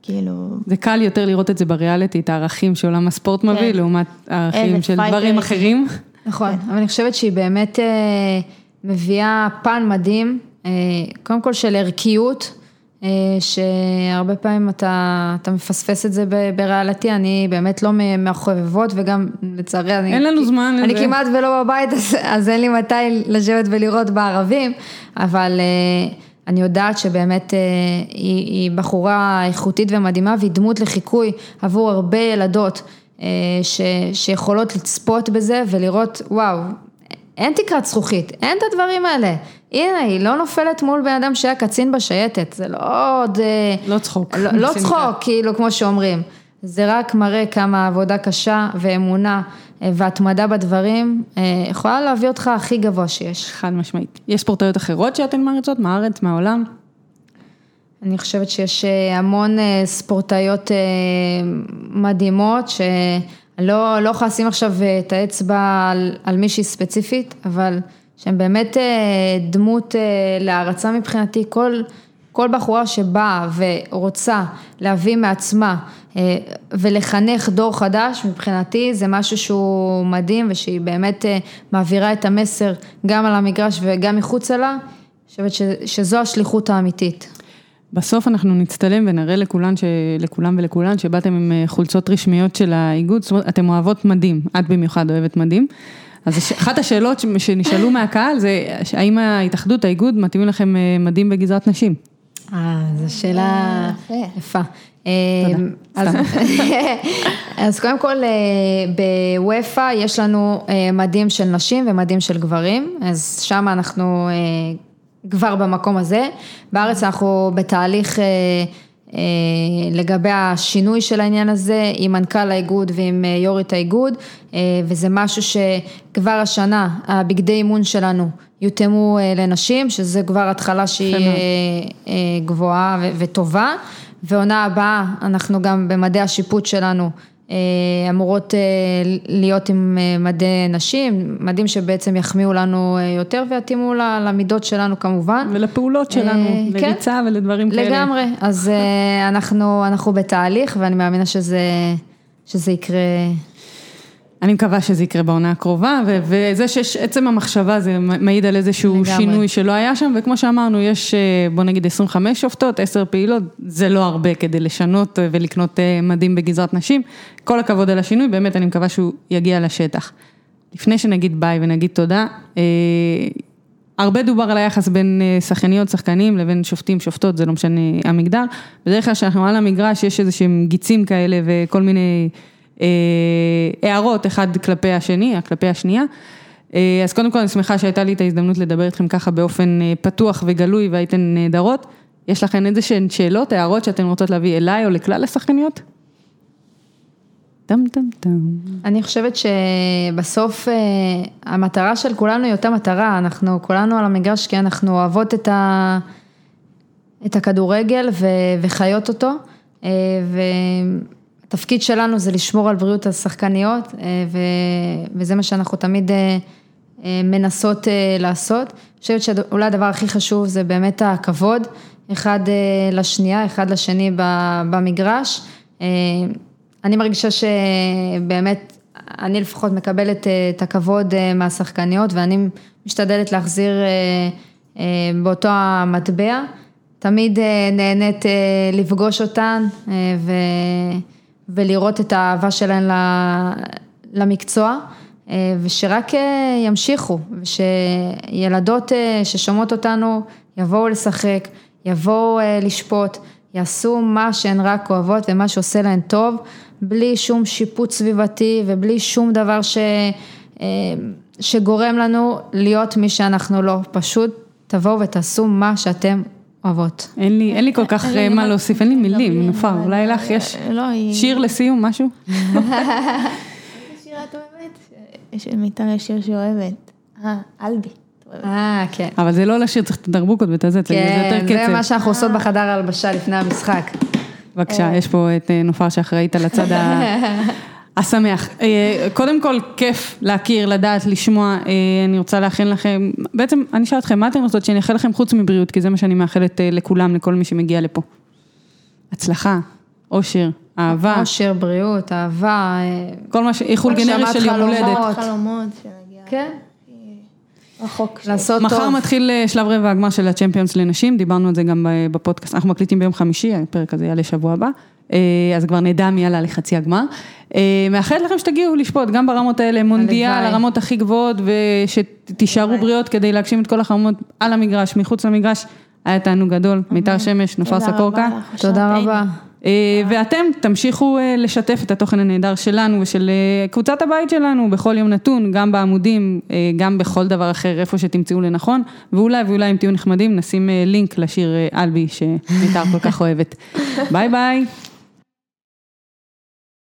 כאילו, זה קל יותר לראות את זה בריאליטי, את הערכים שעולם הספורט מביא, כן. לעומת הערכים של דברים. אחרים. נכון, אבל אני חושבת שהיא באמת אה, מביאה פן מדהים, אה, קודם כל של ערכיות, אה, שהרבה פעמים אתה, אתה מפספס את זה ב- בריאליטי, אני באמת לא מהחובבות וגם לצערי אני... אין לנו זמן אני לזה. כמעט ולא בבית, אז, אז אין לי מתי לשבת ולראות בערבים, אבל אה, אני יודעת שבאמת אה, היא, היא בחורה איכותית ומדהימה והיא דמות לחיקוי עבור הרבה ילדות אה, ש, שיכולות לצפות בזה ולראות, וואו, אין תקרת זכוכית, אין את הדברים האלה. הנה, היא לא נופלת מול בן אדם שהיה קצין בשייטת, זה לא עוד... אה, לא צחוק. לא, לא. צחוק, כאילו, כמו שאומרים. זה רק מראה כמה עבודה קשה ואמונה אה, והתמדה בדברים אה, יכולה להביא אותך הכי גבוה שיש. חד משמעית. יש ספורטאיות אחרות שאתן מעריצות, מהארץ, מהעולם? אני חושבת שיש אה, המון ספורטאיות מדהימות, שלא לא יכולה לשים עכשיו את האצבע על, על מישהי ספציפית, אבל שהן באמת דמות להערצה מבחינתי. כל, כל בחורה שבאה ורוצה להביא מעצמה ולחנך דור חדש, מבחינתי זה משהו שהוא מדהים ושהיא באמת אה, מעבירה את המסר גם על המגרש וגם מחוצה לה. אני חושבת שזו השליחות האמיתית. בסוף אנחנו נצטלם ונראה לכולן, ש... לכולם ולכולן שבאתם עם אה, חולצות רשמיות של האיגוד, זאת אומרת, אתם אוהבות מדים, את במיוחד אוהבת מדים. אז הש- אחת השאלות שנשאלו מהקהל זה, האם ההתאחדות, האיגוד, מתאימים לכם אה, מדים בגזרת נשים? אה, זו שאלה יפה. יפה. אה, אז, קודם כל, אה, בוופא יש לנו אה, מדים של נשים ומדים של גברים, אז שם אנחנו כבר במקום הזה. בארץ אנחנו בתהליך לגבי השינוי של העניין הזה עם מנכ"ל האיגוד ועם יו"רית האיגוד, וזה משהו שכבר השנה הבגדי אימון שלנו יותאמו לנשים, שזה כבר התחלה שהיא גבוהה וטובה, ועונה הבאה אנחנו גם במדי השיפוט שלנו אה, אמורות אה, להיות עם אה, מדי נשים, מדים שבעצם יחמיאו לנו יותר ויתאימו למידות שלנו כמובן. ולפעולות שלנו, כן. לריצה ולדברים כאלה. לגמרי, אז אנחנו, אנחנו בתהליך ואני מאמינה שזה, שזה יקרה. אני מקווה שזה יקרה בעונה הקרובה, ו- וזה שיש, עצם המחשבה זה מעיד על איזשהו לגמרי. שינוי שלא היה שם, וכמו שאמרנו, יש אה, בוא נגיד 25 שופטות, 10 פעילות, זה לא הרבה כדי לשנות אה, ולקנות אה, מדים בגזרת נשים. כל הכבוד על השינוי, באמת אני מקווה שהוא יגיע לשטח. לפני שנגיד ביי ונגיד תודה, אה, הרבה דובר על היחס בין שחקניות, שחקנים לבין שופטים, שופטות, זה לא משנה המגדר. בדרך כלל כשאנחנו על המגרש יש איזה שהם גיצים כאלה וכל מיני הערות אחד כלפי השני, כלפי השנייה. אה, אז קודם כל אני שמחה שהייתה לי את ההזדמנות לדבר איתכם ככה באופן אה, פתוח וגלוי והייתן נהדרות. יש לכם איזה שהן שאלות, הערות שאתן רוצות להביא אליי או לכלל השחקניות? טם טם טם. אני חושבת שבסוף אה, המטרה של כולנו היא אותה מטרה, אנחנו כולנו על המגרש כי אנחנו אוהבות את, ה, את הכדורגל ו, וחיות אותו, אה, התפקיד שלנו זה לשמור על בריאות השחקניות, וזה מה שאנחנו תמיד מנסות לעשות. אני חושבת שאולי הדבר הכי חשוב זה באמת הכבוד, אחד לשנייה, אחד לשני במגרש. אני מרגישה שבאמת, אני לפחות מקבלת את הכבוד מהשחקניות, ואני משתדלת להחזיר באותו המטבע. תמיד נהנית לפגוש אותן ולראות את האהבה שלהן למקצוע, ושרק ימשיכו, ושילדות ששומעות אותנו יבואו לשחק, יבואו לשפוט, יעשו מה שהן רק אוהבות ומה שעושה להן טוב, בלי שום שיפוט סביבתי ובלי שום דבר ש... שגורם לנו להיות מי שאנחנו לא, פשוט תבואו ותעשו מה שאתם אוהבות. אין לי, אין לי כל כך מה להוסיף, אין לי מילים, נופר, אולי לך יש שיר לסיום, משהו? שיר את אוהבת? יש למיטל יש שיר שהיא אוהבת, אה, אלבי. אה, כן. אבל זה לא לשיר, צריך את הדרבוקות ואת הזה, זה יותר קצב. כן, זה מה שאנחנו עושות בחדר ההלבשה לפני המשחק. בבקשה, יש פה את נופר שאחראית על הצד השמח. קודם כל, כיף להכיר, לדעת, לשמוע, אני רוצה לאחל לכם, בעצם אני אשאל אתכם, מה אתם רוצות שאני אאחל לכם חוץ מבריאות, כי זה מה שאני מאחלת לכולם, לכל מי שמגיע לפה. הצלחה, אושר, אהבה. אושר, בריאות, אהבה. כל מה ש... איחול גנרי של יום הולדת. חלומות, שנגיע. כן. רחוק. לעשות טוב. מחר מתחיל שלב רבע הגמר של הצ'מפיונס לנשים, דיברנו על זה גם בפודקאסט, אנחנו מקליטים ביום חמישי, הפרק הזה יעלה שבוע הבא, אז כבר נדע מי עלה לחצי הגמר. מאחלת לכם שתגיעו לשפוט, גם ברמות האלה, מונדיאל, הרמות הכי גבוהות, ושתישארו בריאות כדי להגשים את כל החלומות על המגרש, מחוץ למגרש, היה תענוג גדול, מיתר שמש, נופר סקורקה. תודה רבה. ואתם תמשיכו לשתף את התוכן הנהדר שלנו ושל קבוצת הבית שלנו בכל יום נתון, גם בעמודים, גם בכל דבר אחר, איפה שתמצאו לנכון, ואולי ואולי אם תהיו נחמדים נשים לינק לשיר אלבי שמיתר כל כך אוהבת. ביי ביי.